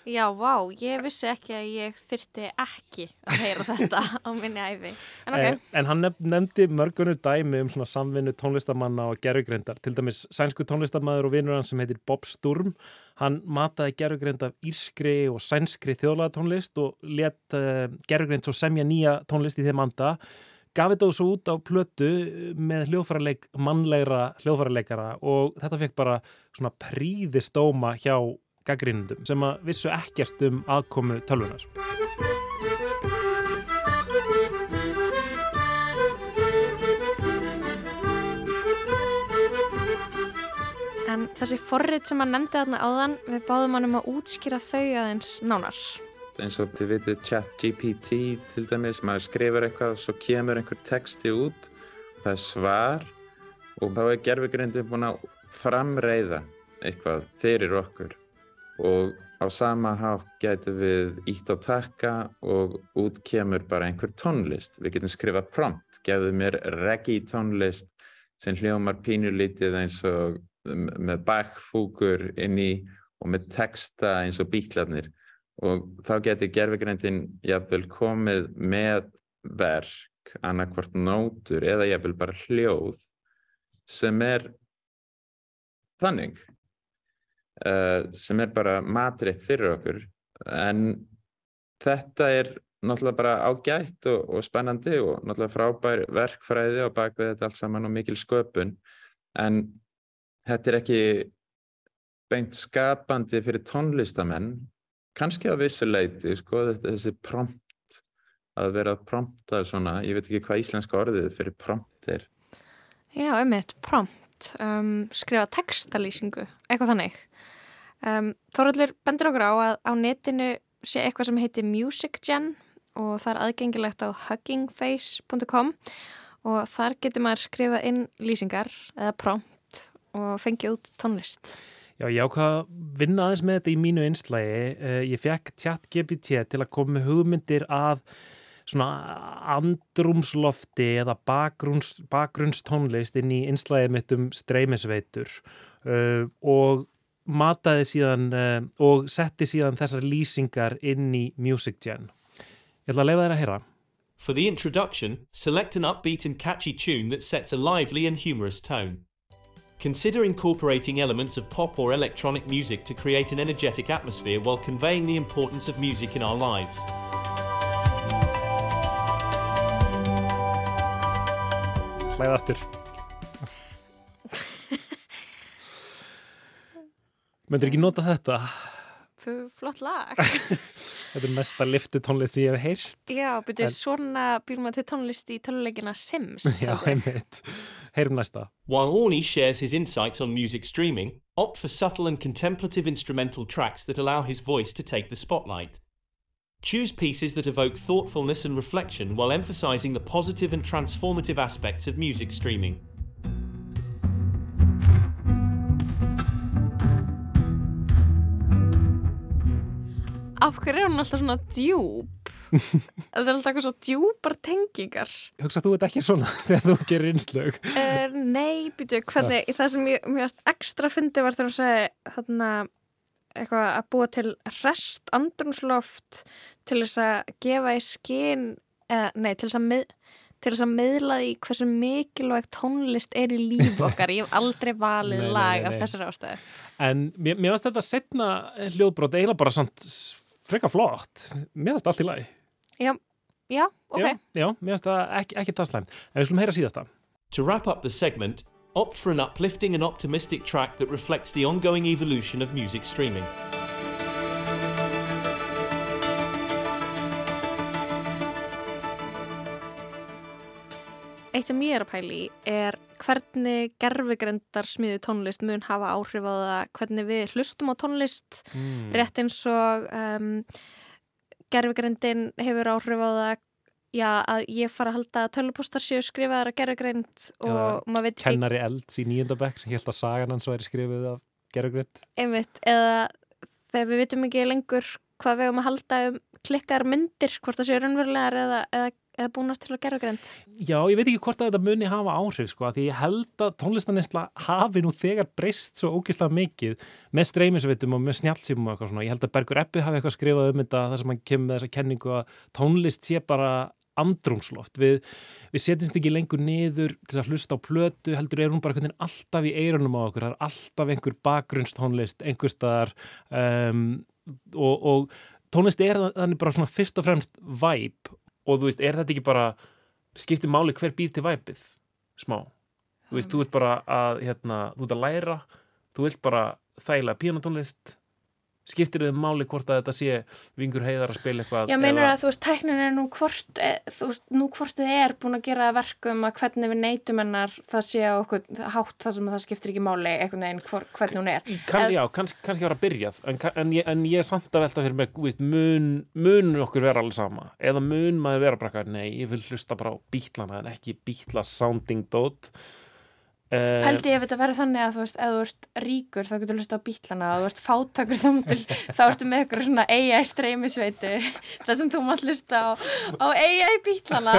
Já, vá, ég vissi ekki að ég þyrti ekki að heyra þetta [LAUGHS] á minni æfi. En ok. En, en hann nefndi mörgunur dæmi um svona samvinnu tónlistamanna og gerugreindar. Til dæmis sænsku tónlistamæður og vinnur hann sem heitir Bob Sturm. Hann mataði gerugreind af írskri og sænskri þjóðlaðatónlist og let uh, gerugreind svo semja nýja tónlist í þeim anda gaf þetta svo út á plötu með hljóðfærarleik mannlegra hljóðfærarleikara og þetta fekk bara svona príðistóma hjá gaggrínundum sem að vissu ekkert um aðkomu tölvunar. En þessi forrið sem hann nefndi þarna áðan, við báðum hann um að útskýra þau aðeins nánar eins og þið vitið chat GPT til dæmis, maður skrifur eitthvað og svo kemur einhver texti út það er svar og þá er gerfugrindin búin að framreiða eitthvað fyrir okkur og á sama hátt getur við ítt á takka og út kemur bara einhver tónlist. Við getum skrifað prompt, gefðu mér reggae tónlist sem hljómar pínulítið eins og með bakfúkur inn í og með texta eins og bítlarnir og þá getur gerfegreindin jafnvel komið með verk, annarkvort nótur eða jafnvel bara hljóð sem er þannig uh, sem er bara matriðt fyrir okkur. En þetta er náttúrulega bara ágætt og, og spennandi og náttúrulega frábær verkfræði og bakvið þetta allt saman og mikil sköpun. En þetta er ekki beint skapandi fyrir tónlistamenn. Kannski að vissu leiti, sko, þessi prompt, að vera promptað svona, ég veit ekki hvað íslenska orðið fyrir prompt er. Já, um eitt, prompt, um, skrifa textalýsingu, eitthvað þannig. Um, Þorallur bendur okkur á að á netinu sé eitthvað sem heitir MusicGen og það er aðgengilegt á huggingface.com og þar getur maður skrifað inn lýsingar eða prompt og fengið út tónlist. Já, ég ákvað að vinna aðeins með þetta í mínu einslægi. Eh, ég fekk tjatt GPT til að koma hugmyndir að svona andrumslofti eða bakgrunns, bakgrunnstónlist inn í einslægið mitt um streymisveitur uh, og mataði síðan uh, og setti síðan þessar lýsingar inn í MusicGen. Ég ætla að leifa þér að heyra. For the introduction, select an upbeat and catchy tune that sets a lively and humorous tone. Consider incorporating elements of pop or electronic music to create an energetic atmosphere while conveying the importance of music in our lives. Hlæða aftur. Möndir ekki nota þetta? Þú, flott lag. [LAUGHS] Þetta er mesta liftu tónlist sem ég hef heyrst. Já, betur en... svona býr maður til tónlist í töluleikina Sims. [LAUGHS] Já, einmitt. Heyrum næsta. While Orny shares his insights on music streaming, opt for subtle and contemplative instrumental tracks that allow his voice to take the spotlight. Choose pieces that evoke thoughtfulness and reflection while emphasizing the positive and transformative aspects of music streaming. af hverju er hún alltaf svona djúb [LAUGHS] það er alltaf eitthvað svo djúbar tengingar Hugsa þú þetta ekki svona [LAUGHS] þegar þú gerir einslög? Uh, nei, býtu, hvernig það sem ég mjög ekstra fyndi var þegar hún segi þarna eitthvað að búa til rest andrunsloft til þess að gefa í skinn eða nei, til þess að mið, til þess að miðla því hversu mikilvægt tónlist er í líf okkar. Ég hef aldrei valið nei, lag nei, nei, af þessari ástöðu En mér, mér varst þetta setna hljóðbrót eiginlega bara samt freka flott, mér finnst allt í lagi. Já, já, ok. Já, já mér finnst það ekki, ekki það slæmt. En við slumum heyra síðasta. To wrap up the segment, opt for an uplifting and optimistic track that reflects the ongoing evolution of music streaming Eitt sem ég er að pæli er hvernig gerfugrendar smiðu tónlist mun hafa áhrif á það hvernig við hlustum á tónlist mm. rétt eins og um, gerfugrendin hefur áhrif á það já, að ég fara að halda að tölupostar séu skrifaðar að gerfugrend og ja, maður veit ekki Kennari elds í nýjöndabæk sem held að sagan hans væri skrifið af gerfugrend Einmitt, eða þegar við vitum ekki lengur hvað við höfum að halda um klikkar myndir hvort það séu raunverulegar eða, eða eða búnast til að gera grend? Já, ég veit ekki hvort að þetta muni hafa áhrif sko, því ég held að tónlistanistla hafi nú þegar breyst svo ógeðslega mikið með streymisvitum og með snjálfsýmum og eitthvað svona. Ég held að Bergur Eppi hafi eitthvað skrifað um þetta þar sem hann kemur með þessa kenningu að tónlist sé bara andrumsloft. Við, við setjumst ekki lengur niður til að hlusta á plötu, heldur er hún bara hvernig alltaf í eirunum á okkur, það er alltaf einhver bakgrunnstónlist, einhver staðar um, og, og tónlist er þannig bara svona fyrst og fremst væp og þú veist, er þetta ekki bara skiptir máli hver býð til væpið? Smá, þú veist, þú ert bara að hérna, þú ert að læra þú vilt bara þægilega píanatónlist skiptir þið máli hvort að þetta sé vingur heiðar að spila eitthvað Já, meinur eða... að þú veist, tæknin er nú hvort e, þú veist, nú hvort þið er búin að gera verkum að hvernig við neytum hennar það sé á okkur hátt þar sem það skiptir ekki máli eitthvað neginn hvernig hún er. Kann, Já, kanns, kannski var að byrjað en, en, en ég er samt að velta fyrir mig veist, mun, mun okkur vera allir sama? Eða mun maður vera bara, nei, ég vil hlusta bara á bítlana en ekki bítla sounding dot Uh, held ég ef þetta verður þannig að þú veist ef þú ert ríkur þá getur þú hlusta á bítlana og þú ert fátakur þá, til, [LAUGHS] þá ertu með eitthvað svona AI streymisveitu [LAUGHS] þar sem þú maður hlusta á, á AI bítlana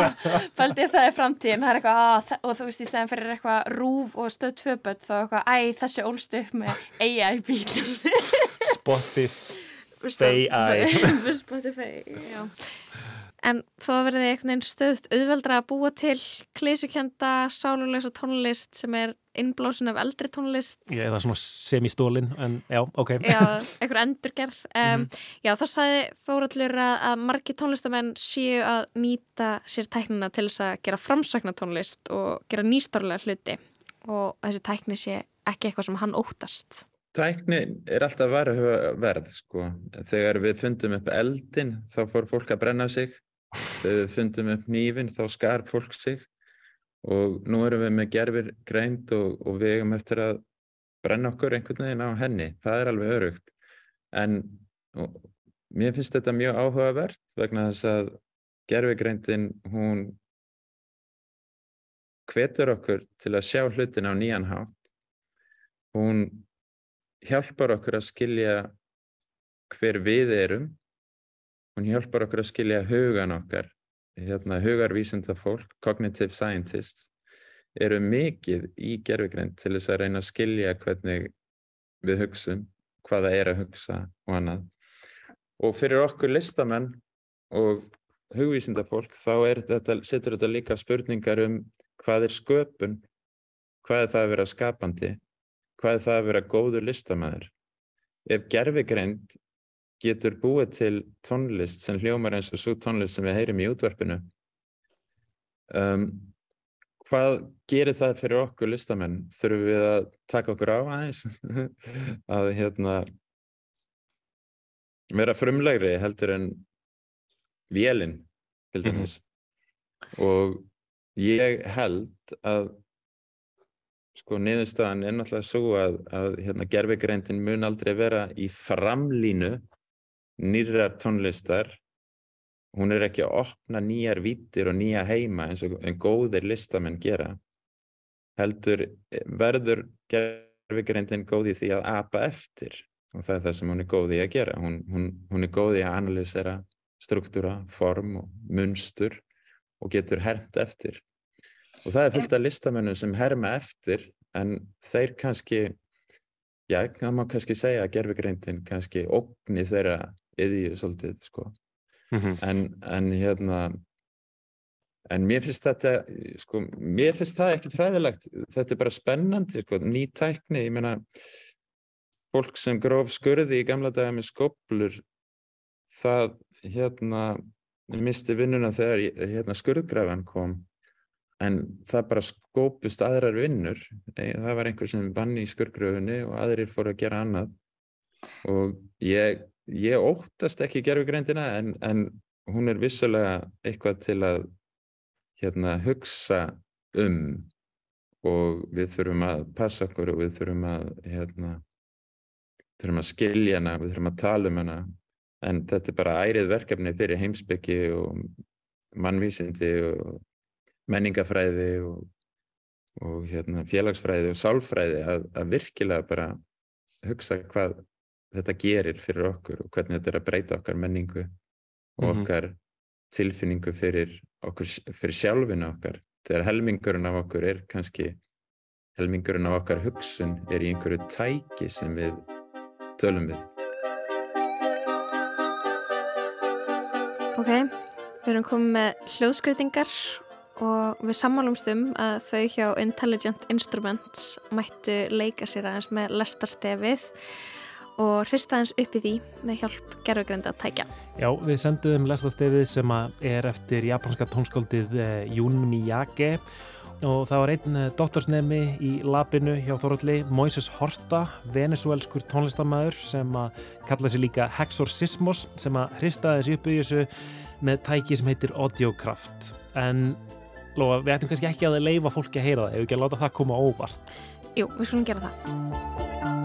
held ég það er framtíðin. Það er eitthvað að, og þú veist í stæðan fyrir eitthvað rúf og stöð tvöböld þá er eitthvað æ þessi ólst upp með AI bítlana Spotify. [LAUGHS] Spotify já En þó verður þið einhvern veginn stöðt auðveldra að búa til klísukenda, sálulegsa tónlist sem er innblásin af eldri tónlist. Já, eða svona semistólin, en já, ok. Já, einhver endurgerð. Um, mm -hmm. Já, þá sagði Þóraldur að, að margi tónlistamenn séu að nýta sér tæknina til þess að gera framsakna tónlist og gera nýstárlega hluti og þessi tækni sé ekki eitthvað sem hann óttast. Tækni er alltaf verð, sko. Þegar við fundum upp eldin, þá fór fólk að brenna sig Þegar við fundum upp nýfin þá skar fólk sig og nú erum við með gerfir greind og, og við hefum eftir að brenna okkur einhvern veginn á henni. Það er alveg örugt. En og, mér finnst þetta mjög áhugavert vegna þess að gerfigreindin hún hvetur okkur til að sjá hlutin á nýjan hátt. Hún hjálpar okkur að skilja hver við erum hún hjálpar okkur að skilja hugan okkar. Hérna, hugarvísinda fólk, cognitive scientists eru mikið í gerfugrind til þess að reyna að skilja hvernig við hugsum, hvaða er að hugsa og annað. Og fyrir okkur listamenn og hugvísinda fólk þá þetta, setur þetta líka spurningar um hvað er sköpun hvað er það að vera skapandi hvað er það að vera góður listamæður ef gerfugrind getur búið til tónlist sem hljómar eins og svo tónlist sem við heyrim í útvarpinu um, hvað gerir það fyrir okkur listamenn þurfum við að taka okkur á aðeins [LAUGHS] að hérna vera frumlegri heldur en vélinn til mhm. dæmis mm -hmm. og ég held að sko niðurstaðan er náttúrulega svo að, að hérna, gerfegreindin mun aldrei vera í framlínu nýrar tónlistar. Hún er ekki að opna nýjar vítir og nýja heima eins og en góðir listamenn gera. Heldur eh, verður gerfigreindin góð í því að apa eftir. Og það er það sem hún er góð í að gera. Hún, hún, hún er góð í að analysera struktúra, form og munstur og getur hermt eftir. Og það er fullt af listamennum sem herma eftir en þeir kannski já, það má kannski segja að gerfigreindin kannski ógni þeirra yðið svolítið sko. Mm -hmm. en, en hérna en mér finnst þetta sko, mér finnst það ekki træðilegt þetta er bara spennandi sko, ný tækni, ég meina fólk sem gróf skurði í gamla daga með skoblur það hérna misti vinnuna þegar hérna, skurðgrafan kom. En það bara skópust aðrar vinnur. Það var einhver sem vann í skurðgröfunni og aðrir fór að gera annað. Og ég ég óttast ekki gerfugreindina en, en hún er vissulega eitthvað til að hérna, hugsa um og við þurfum að passa okkur og við þurfum að hérna, þurfum að skilja hana, við þurfum að tala um hana. En þetta er bara ærið verkefni fyrir heimsbyggi og mannvísindi og menningafræði og, og hérna, félagsfræði og sálfræði að, að virkilega bara hugsa hvað þetta gerir fyrir okkur og hvernig þetta er að breyta okkar menningu og mm -hmm. okkar tilfinningu fyrir okkur, fyrir sjálfinu okkar. Þegar helmingurinn af okkur er kannski, helmingurinn af okkar hugsun er í einhverju tæki sem við tölum við. Ok, við erum komið með hljóðskreitingar og við sammálumst um að þau hjá Intelligent Instruments mættu leika sér aðeins með lestarstefið og hrista aðeins upp í því með hjálp gerðugrenda að tækja. Já, við senduðum lestarstefið sem er eftir japanska tónskáldið eh, Jun Miyake og það var einn eh, dottorsnemi í labinu hjá Þoralli, Moises Horta, venezuelskur tónlistamæður sem að kalla sér líka Hexorcismos sem að hristaði þessi upp í þessu með tæki sem heitir Audiocraft. En Lóa, við ættum kannski ekki að leifa fólki að heyra það, ef ekki að láta það koma óvart. Jú, við skulum gera það.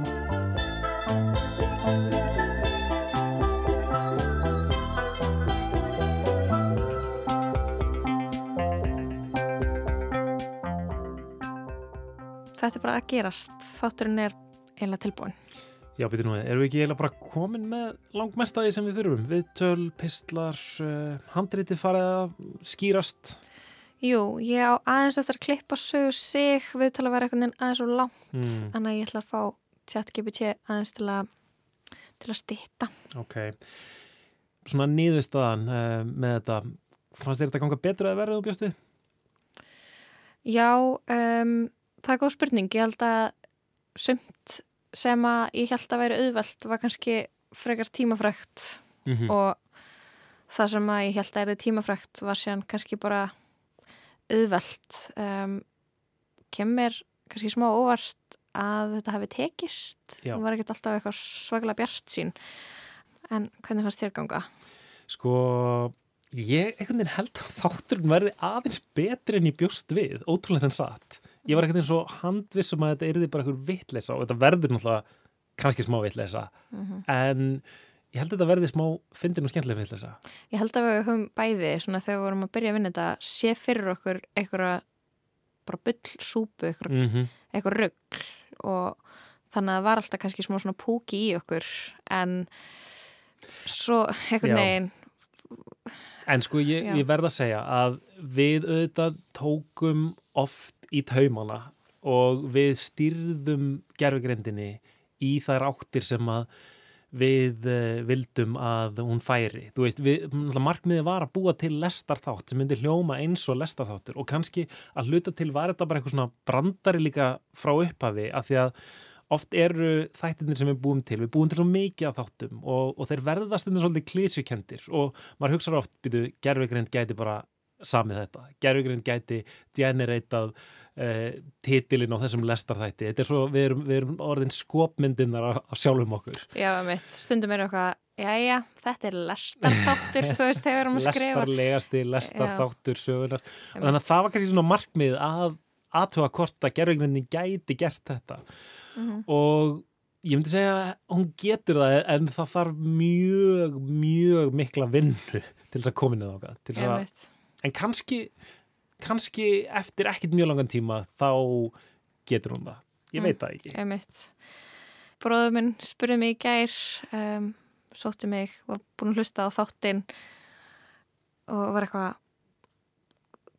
Þetta er bara að gerast. Þátturinn er eiginlega tilbúin. Já, betur nú, erum við ekki eiginlega bara komin með langmestaði sem við þurfum? Viðtöl, pistlar, uh, handriti farið að skýrast? Jú, ég á aðeins eftir að klippa sögu sig viðtala að vera einhvern veginn aðeins og langt Mm. þannig að ég ætla að fá chat-GPT aðeins til að til að stýta. Ok, svona nýðustadan uh, með þetta, fannst þér þetta ganga betur að verða þú bjóst við? Já, um, það er góð spurning. Ég held að sumt sem að ég held að væri auðvelt var kannski frekar tímafrækt Mhm. og það sem að ég held að er tímafrækt var síðan kannski bara auðvelt. Um, kemur kannski smá óvart að þetta hafi tekist. Það var ekkert alltaf eitthvað svaglega bjart sín. En hvernig fannst þér ganga? Sko, ég einhvern veginn held að þátturinn verði aðeins betri en ég bjóst við, ótrúlega þenn satt. Ég var einhvern veginn svo handvissum að þetta yrði bara einhver vitleysa og þetta verður náttúrulega kannski smá vitleysa, Mhm. en ég held að þetta verði smá fyndin og skemmtileg vitleysa. Ég held að við höfum bæði svona þegar við vorum að byrja að vinna þetta sé fyrir okkur einhverja bara bull súpu, einhver, Mm -hmm. rugg og þannig að það var alltaf kannski smá svona púki í okkur en svo einhvern Já. veginn En sko ég, ég verð að segja að við auðvitað tókum oft í taumana og við stýrðum gerfugrindinni í þær áttir sem að við uh, vildum að hún færi. Þú veist, við, markmiði var að búa til lestarþátt sem myndi hljóma eins og lestarþáttur og kannski að hluta til var þetta bara eitthvað svona brandari líka frá upphafi af því að oft eru þættirnir sem við búum til, við búum til svo mikið af þáttum og, og þeir verða stundum svolítið klísjukendir og maður hugsaður oft, býtu, gerfugrind gæti bara samið þetta, gerfugrind gæti generatað uh, titilinn á þessum lestarþætti, þetta er svo, við erum, við erum orðin skopmyndinar af, af sjálfum okkur. já, mitt, stundum er eitthvað jæja, þetta er lestarþáttur þú veist, þegar við erum að skrifa. Lestarlegasti, lestarþáttur sögunar og þannig að það var kannski svona markmið að aðtuga hvort að gerfugrindin gæti gert þetta. Mhm. og ég myndi segja að hún getur það en það þarf mjög, mjög mikla vinnu til þess að koma inn í þáka Einmitt. En kannski kannski eftir ekkit mjög langan tíma þá getur hún það ég Mm. veit það ekki Einmitt. Bróður minn spurði mig í gær, um, sótti mig, var búin að hlusta á þáttinn og var eitthvað,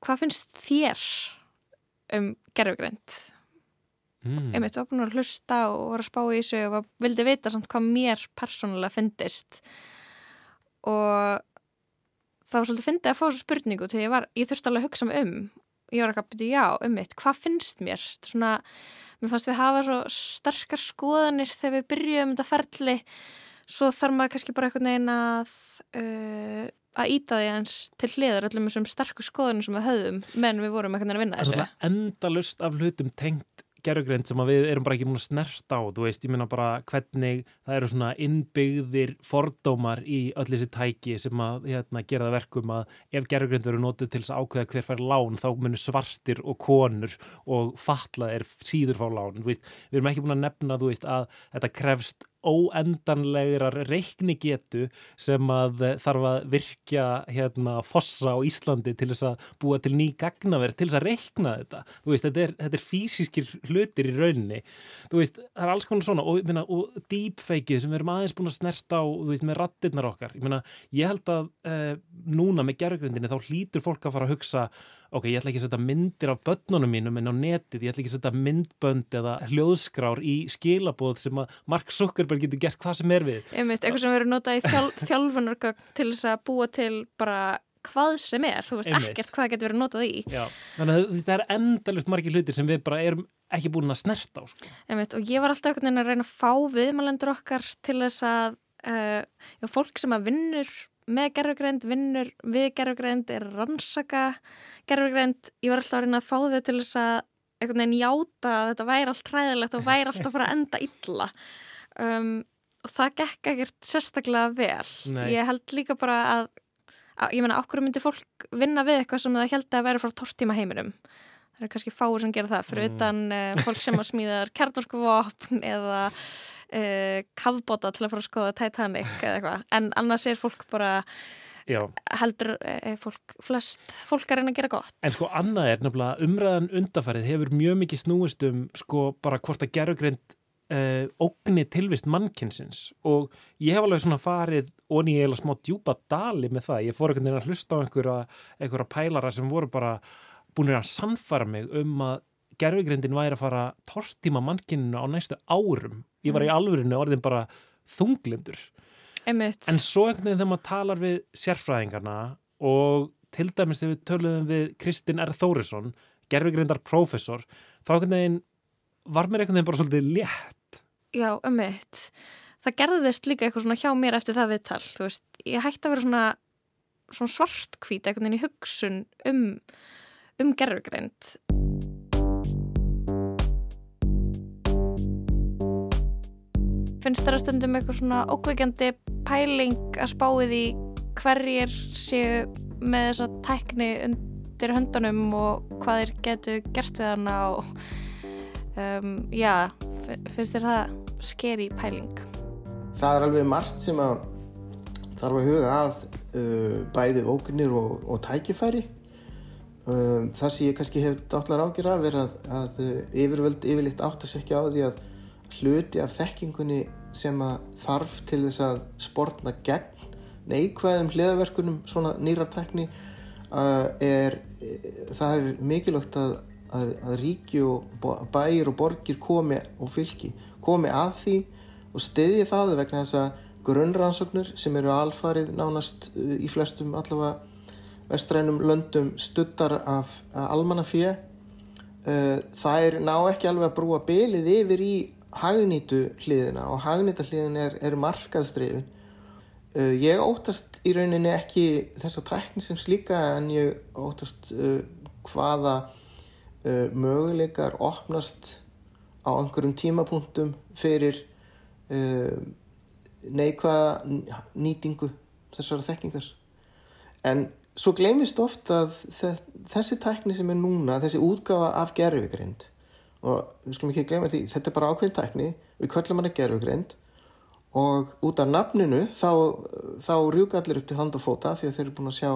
hvað finnst þér um gerfugrind? mm. Einmitt, var búin að hlusta og var að spá í þessu og var, vildi vita samt hvað mér persónulega finnist og það var svolítið fyndið að fá þessu spurningu til ég var, ég þurfti alveg að hugsa mig um. Ég var ekki að byrja, já, um mitt, hvað finnst mér? Svona, mér fannst við hafa svo sterkar skoðanir þegar við byrjuðum þetta ferli. Svo þarf maður kannski bara einhvern veginn að uh, að íta því eins til hliðar öllum þessum sterku skoðanir sem við höfum menn við vorum einhvern veginn að vinna þessu. endalust af hlutum tengt gerugrind sem við erum bara ekki múin að snerta á þú veist, ég meina bara hvernig það eru svona innbyggðir fordómar í öll þessi tæki sem að hérna, gera það verkum að ef gerugrind verður notið til þess að ákveða hver fær lán þá munir svartir og konur og fatlaðir síður fá lán, þú veist, við erum ekki búin að nefna þú veist að þetta krefst óendanlegar reiknigetu sem að eh, þarf að virkja hérna fossa á Íslandi til þess að búa til ný gagnaverð til þess að reikna þetta. Veist, þetta er, þetta er fysískir hlutir í rauninni. Þú veist, það er alls konar svona og, minna, og deepfakeið sem við erum aðeins búin að snerta á, veist, með rattirnar okkar. Ég, minna, ég held að eh, núna með gerðgrindinni þá hlýtur fólk að fara að hugsa ok, ég ætla ekki að setja myndir af börnunum mínum en á netið, ég ætla ekki að setja myndbönd eða hljóðskrár í skilabóð sem að Mark Zuckerberg getur gert hvað sem er við. Einmitt, eitthvað sem verður notað í þjál, [LAUGHS] þjálfunargögn til þess að búa til bara hvað sem er, þú veist Einmitt. ekkert hvað getur verið notað í. Já, þannig að það er endalust margir hlutir sem við bara erum ekki búin að snerta á. Sko. Einmitt, og ég var alltaf einhvern veginn að reyna að fá viðmælendur okkar til þess að uh, já, fólk sem að vinnur með gerfugreind, vinnur við gerfugreind, er rannsaka gerfugreind, ég var alltaf að reyna að fá þau til þess að einhvern veginn játa að þetta væri allt hræðilegt og væri alltaf að fara að enda illa um, og það gekk ekkert sérstaklega vel Nei. ég held líka bara að, að ég meina, okkur myndi fólk vinna við eitthvað sem það held að vera frá tortíma heiminum það eru kannski fáir sem gera það fyrir Mm. utan uh, fólk sem að smíðar kjarnorkuvopn eða uh, kafbóta til að fara að skoða Titanic eða eitthvað, en annars er fólk bara Já, heldur eh, fólk, flest fólk að reyna að gera gott. en sko annað er nefnilega umræðan undarfærið hefur mjög mikið snúist um sko bara hvort að gerugreind uh, ógni tilvist mannkynsins og ég hef alveg svona farið og ég heila smá djúpa dali með það. Ég fór einhvern veginn að hlusta á einhverja, einhverja pælara sem voru bara búinir að sannfara mig um að gerfugreindin væri að fara tortíma mannkyninu á næstu árum. Ég var í alvörinu orðin bara þunglindur. Einmitt. En svo einhvern veginn þegar maður talar við sérfræðingarna og til dæmis þegar við töluðum við Kristinn R. Þórisson, gerfugreindar prófessor, þá einhvern veginn var mér einhvern veginn bara svolítið létt. Já, einmitt. Það gerðist líka eitthvað svona hjá mér eftir það viðtal, þú veist, ég hætti að vera svona, svona svartkvít einhvern veginn í hugsun um, um gerfugreind. Finnst þér að stundum eitthvað svona ókveikjandi pæling að spáið í hverjir séu með þessa tækni undir höndunum og hvað þeir getu gert við hana og um, já, fin- finnst þér það skeri pæling? Það er alveg margt sem að þarf að huga að uh, bæði ógnir og, og tækifæri. Um, það sem ég kannski hef dátlar ágjur af er að, að uh, yfirvöld yfirleitt átt að sekja á því að hluti af þekkingunni sem að þarf til þess að sportna gegn neikvæðum hliðaverkunum svona nýra tækni uh, er, það er mikilvægt að, að, að ríki og bæir og borgir komi og fylki komi að því og styðji það vegna þess að grunnrannsóknir sem eru alfarið nánast uh, í flestum allavega vestrænum löndum studdar af almannafé uh, þær ná ekki alveg að brúa bilið yfir í hagnýtu hliðina og hagnýta hliðin er, er markaðstrifin uh, ég óttast í rauninni ekki þessa tækni sem slíka en ég óttast uh, hvaða uh, möguleikar opnast á einhverjum tímapunktum fyrir uh, neikvæða nýtingu þessara þekkingar. En svo gleymist oft að þe- þessi tækni sem er núna þessi útgafa af gerfigreind og við skulum ekki gleyma því þetta er bara ákveðin tækni, við köllum hana gerfigreind og út af nafninu þá, þá rjúka allir upp til hand og fóta því að þeir eru búin að sjá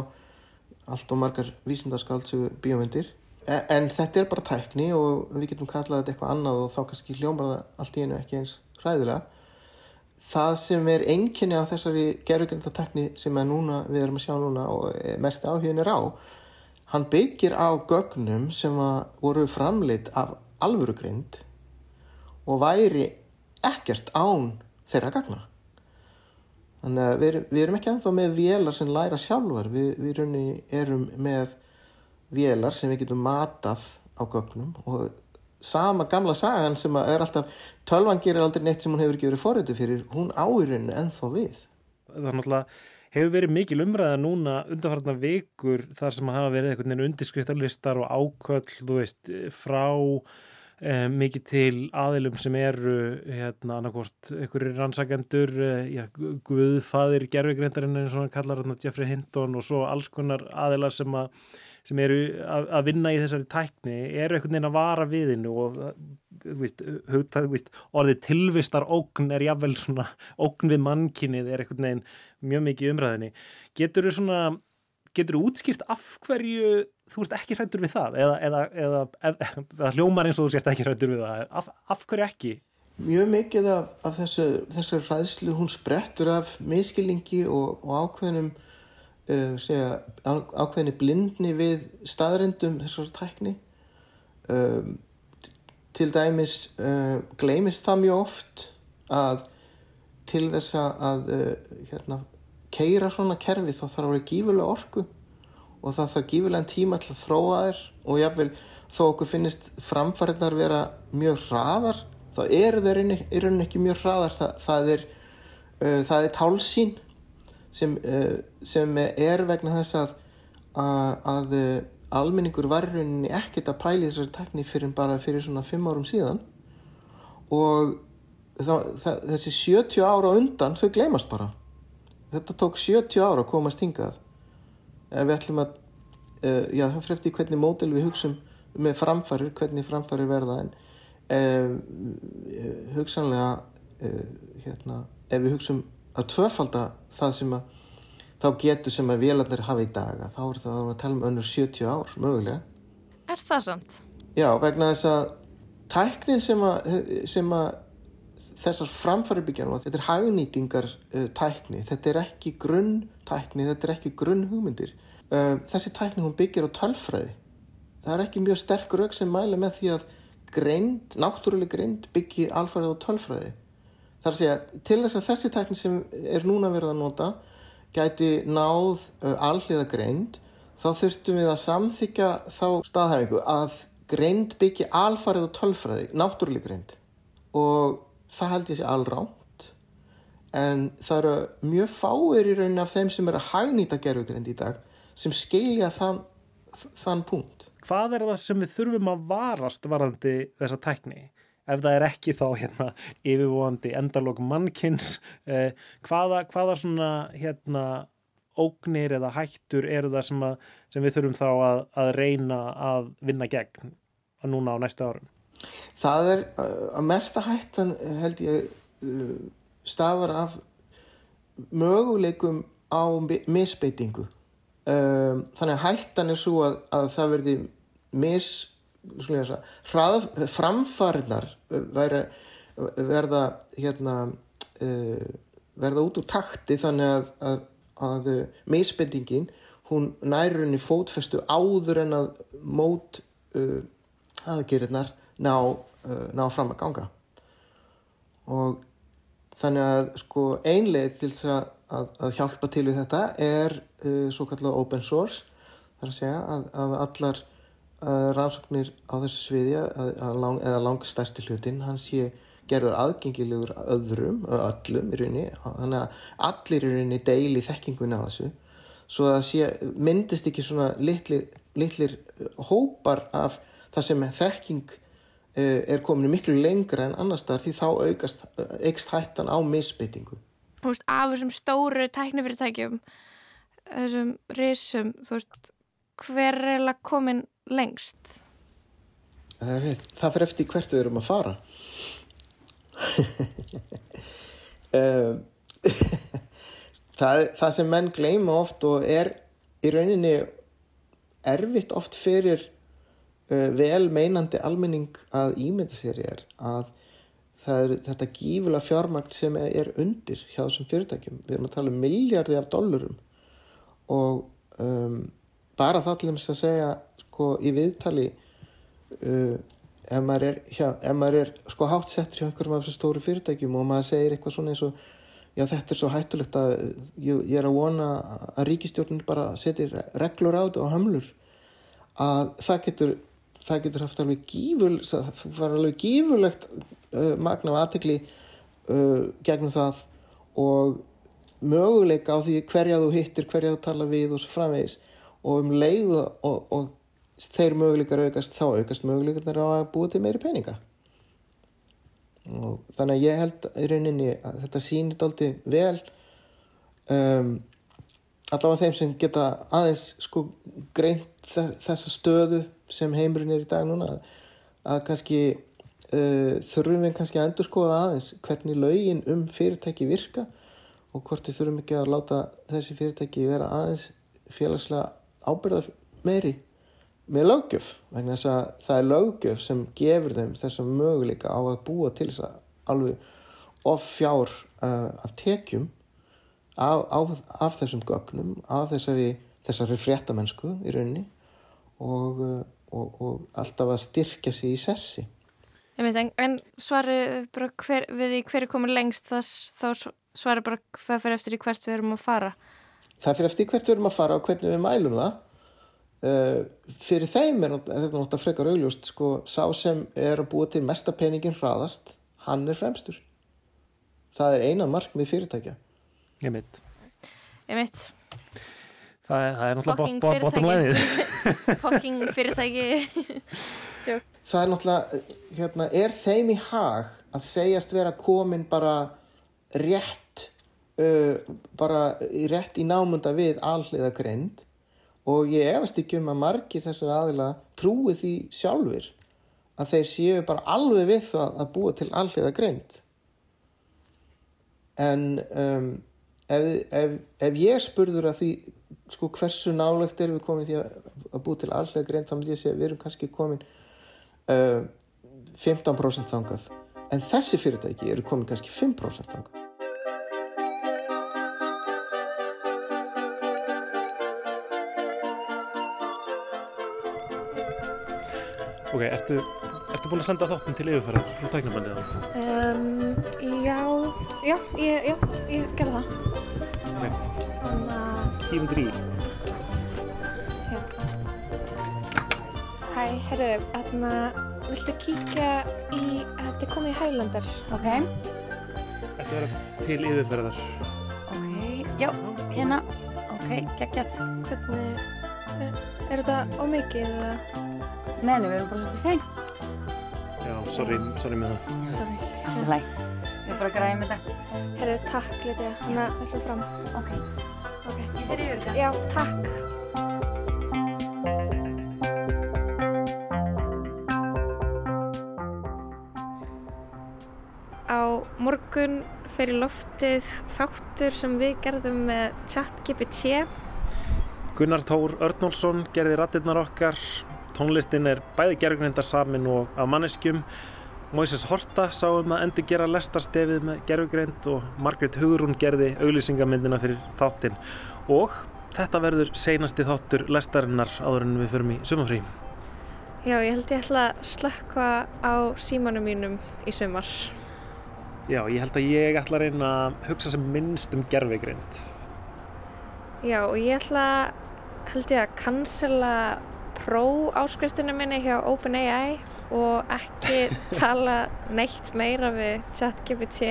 allt og margar vísindarskaldsugu bíómyndir. En, en þetta er bara tækni og við getum kallað þetta eitthvað annað og þá kannski hljómar það allt í einu ekki eins hræðilega. Það sem er einkenni á þessari gerfugreindartekni sem núna, við erum að sjá núna og mest áhugin er á hann byggir á gögnum sem að voru framleitt af alvörugreind og væri ekkert án þeirra gagna. Þannig að við, við erum ekki ennþá með vélar sem læra sjálfar. Við, við erum með vélar sem við getum matað á gögnum og sama gamla sagan sem að er alltaf tölvan gerir aldrei neitt sem hún hefur ekki verið forrötu fyrir hún áirinu ennþá við. Það er náttúrulega hefur verið mikil umræða núna undanfarnar vikur þar sem hafa verið einhvern veginn undirskriftarlistar og áköll, þú veist, frá eh, mikið til aðilum sem eru hérna annarkvort einhverjir rannsakendur, eh, gerfugreindarinn eins og hann kallar hérna Jeffrey Hinton og svo alls konar aðilar sem að sem eru að, að vinna í þessari tækni eru einhvern veginn að vara viðinu og víst, hugtað, víst, orðið tilvistar ógn er jáfnvel svona ógn við mannkinnið er einhvern veginn mjög mikið umræðinni. Getur þú svona, getur þú útskýrt af hverju þú ert ekki hrættur við það eða, eða, eða, eða hljómar eins og þú sért ekki hrættur við það, af, af hverju ekki? Mjög mikið af, af þessu, þessu ræðslu hún sprettur af miskilningi og, og ákveðnum uh, segja, ákveðni blindni við staðrindum þessar tækni. Um, til dæmis uh, gleimist það mjög oft að til þess að uh, hérna, keira svona kerfi þá þarf að vera gífulega orku og það þarf gífulega tíma til að þróa þér og jáfnvel þó okkur finnist framfæriðnar vera mjög hraðar þá eru þeir í rauninni ekki mjög hraðar. Það, það er, það er tálsín sem, uh, sem er vegna þess að að, uh, almenningur var rauninni ekkert að pæli þessari tekní fyrir bara fyrir svona 5 árum síðan. Og það, það, þessi 70 ára undan þau gleymast bara. Þetta tók 70 ára að komast hingað. Við ætlum að uh, já það fyrir eftir hvernig módel við hugsaum með framfærir, hvernig framfærir verða en uh, hugsanlega uh, hérna, ef við hugsaum að tvöfalda það sem að þá getur sem að vélarnir hafa í dag þá er það að tala um önnur 70 ár mögulega. Er það samt? Já, vegna þess að tæknin sem að, sem að þessar framfæri byggja þetta er hagnýtingar uh, tækni þetta er ekki grunn tækni þetta er ekki grunn hugmyndir uh, þessi tækni hún byggir á tölfræði það er ekki mjög sterk rauk sem mæla með því að greind, náttúrulega greind byggi alfarið á tölfræði þar að segja, til þess að þessi tækni sem er núna verið að nota gæti náð uh, alliða greind þá þurftum við að samþykja þá staðhæfingu að greind byggi alfarið á tölfræði, náttúrulega greind og það held ég sé allránt en það eru mjög fáir í raunin af þeim sem eru að hagnýta gerfugrind í dag sem skilja þann, þann punkt. Hvað er það sem við þurfum að varast varandi þessa tækni? Ef það er ekki þá hérna yfirvóandi endalók mannkins, eh, hvaða, hvaða svona hérna ógnir eða hættur eru það sem, að, sem við þurfum þá að, að reyna að vinna gegn að núna á næstu árum? Það er að mesta hættan held ég stafar af möguleikum á misbeitingu um, þannig að hættan er svo að, að það verði mis hrað, framfarinnar verða, hérna uh, verða út úr takti þannig að, að, að misbeitingin hún nærunni fótfestu áður en að mót uh, aðgerinnar ná, uh, ná fram að ganga. Og þannig að sko einleið til þess að, að, hjálpa til við þetta er svo kallar open source. Þar að segja að, allar rannsóknir á þessu sviði lang, eða langstærsti hlutin hann sé gerður aðgengilegur öðrum, öllum í rauninni þannig að allir í rauninni deili þekkingunni á þessu svo að sé, myndist ekki svona litlir, litlir hópar af það sem þekking Eh, er komin miklu lengra en annars þar því þá aukast, aukst hættan á misbyttingu. Þú veist, af þessum stóru tæknifyrirtækjum, þessum risum, þú veist, hver er komin lengst? Það, það fyrir eftir hvert við erum að fara. [LAUGHS] [LAUGHS] það, það sem menn gleima oft og er í rauninni erfitt oft fyrir uh, vel meinandi almenning að ímynda sér er að er þetta gífulega fjármagt sem er undir hjá þessum fyrirtækjum við erum að tala um miljardi af dollurum og um, bara það til þess að segja sko í viðtali uh, ef maður er, hjá, ef maður er sko hátt settur hjá einhverjum af þessu stóru fyrirtækjum og maður segir eitthvað svona eins og já þetta er svo hættulegt að ég, ég er að vona að ríkistjórnir bara setir reglur á þetta og hamlur að það getur það getur haft alveg gífur það var alveg gífurlegt uh, magna af aðtekli uh, gegnum það og möguleika á því hverja þú hittir hverja þú tala við og svo framvegis. Og um leið og, og þeir möguleikar aukast þá aukast möguleikar á að búa til meiri peninga. Og þannig að ég held í rauninni að þetta sýnir daldi vel um, allavega þeim sem geta aðeins sko greint þessa stöðu sem heimurinn er í dag núna að, að kannski uh, þurfum við kannski að endur skoða aðeins hvernig lögin um fyrirtæki virka og hvort við þurfum ekki að láta þessi fyrirtæki vera aðeins félagslega ábyrðar meiri með löggjöf vegna þess að það er löggjöf sem gefur þeim þessa möguleika á að búa til þess að alveg of fjár uh, af tekjum af, af, af þessum gögnum af þessari, þessari fréttamennsku í rauninni og, uh, og, og alltaf að styrkja sig í sessi. En, en svarið hver, við því hver er komin lengst það, þá svarið bara það fyrir eftir í hvert við erum að fara. Það fyrir eftir hvert við erum að fara og hvernig við mælum það fyrir þeim er þetta náttúrulega frekar augljóst sko, sá sem er að búa til mesta peningin hraðast, hann er fremstur. Það er eina markmið fyrirtækja. Ég mitt Ég mitt Það er, það er náttúrulega bottom line Fokking fyrirtæki. [LAUGHS] [LAUGHS] Það er náttúrulega hérna, er þeim í hag að segjast vera komin bara rétt uh, bara rétt í námunda við alliða greind og ég efast ekki um að margir þessar aðila trúi því sjálfur að þeir séu bara alveg við það að búa til alliða greind en um, ef, ef, ef ég spurður að því sko hversu nálegt erum við komin því að, að búa til alliða greind þá myndi ég segja að við erum kannski komin uh, 15% þangað. En þessi fyrirtæki eru komin kannski 5% þangað Ok, ertu, ertu búin að senda þáttin til yfirfærar á tæknabandið? Um, já, já, ég, já, ég gerði það. Ok. Þannig að... Tímið drí. Já. Hæ, herru, þarna, viltu kíkja í, þetta er komið í Hælandar. Ok. Þetta er til yfirfærar. Ok, já, hérna, ok, geggjað. Hvernig, er, er þetta ómikið eða? Meðlega, við erum bara svolítið sein. Já, sorry, sorry með það. Sorry. Alltaf læg. Við erum bara græðið með þetta. Herru, takk. Þannig að við ætlum fram. Ok. Ok. Ég fyrir yfir þetta. Já, takk. Á morgun fer í loftið þáttur sem við gerðum með ChatGPT. Gunnar Tór Örnólfsson gerði rattirnar okkar. Tónlistin er bæði gerðgrindar samin og af manneskjum. Moises Horta sáum að endur gera lestarstefið með gerðugrind og Margaret Hugrún gerði auglýsingamindina fyrir þáttin. Og þetta verður seinasti þáttur lestarinnar áður en við förum í sumafrí. Já, ég held ég ætla að slökka á símanum mínum í sumar. Já, ég held að ég ætla að reyna að hugsa sem minnst um gerðugrind. Já, og ég ætla, held ég að cancela pró áskriftinu minni hjá OpenAI og ekki [LAUGHS] tala neitt meira við ChatGPT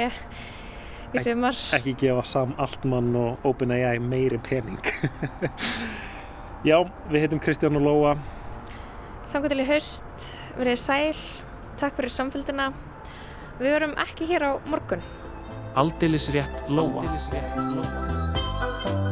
í sumar. Ek, ekki gefa Sam Altman og OpenAI meiri pening. [LAUGHS] Já, við heitum Kristján og Lóa. Þannig til í haust, verið sæl, takk fyrir samfélgina. Við verum ekki hér á morgun. Aldeilis rétt Lóa. Aldeilis rétt Lóa.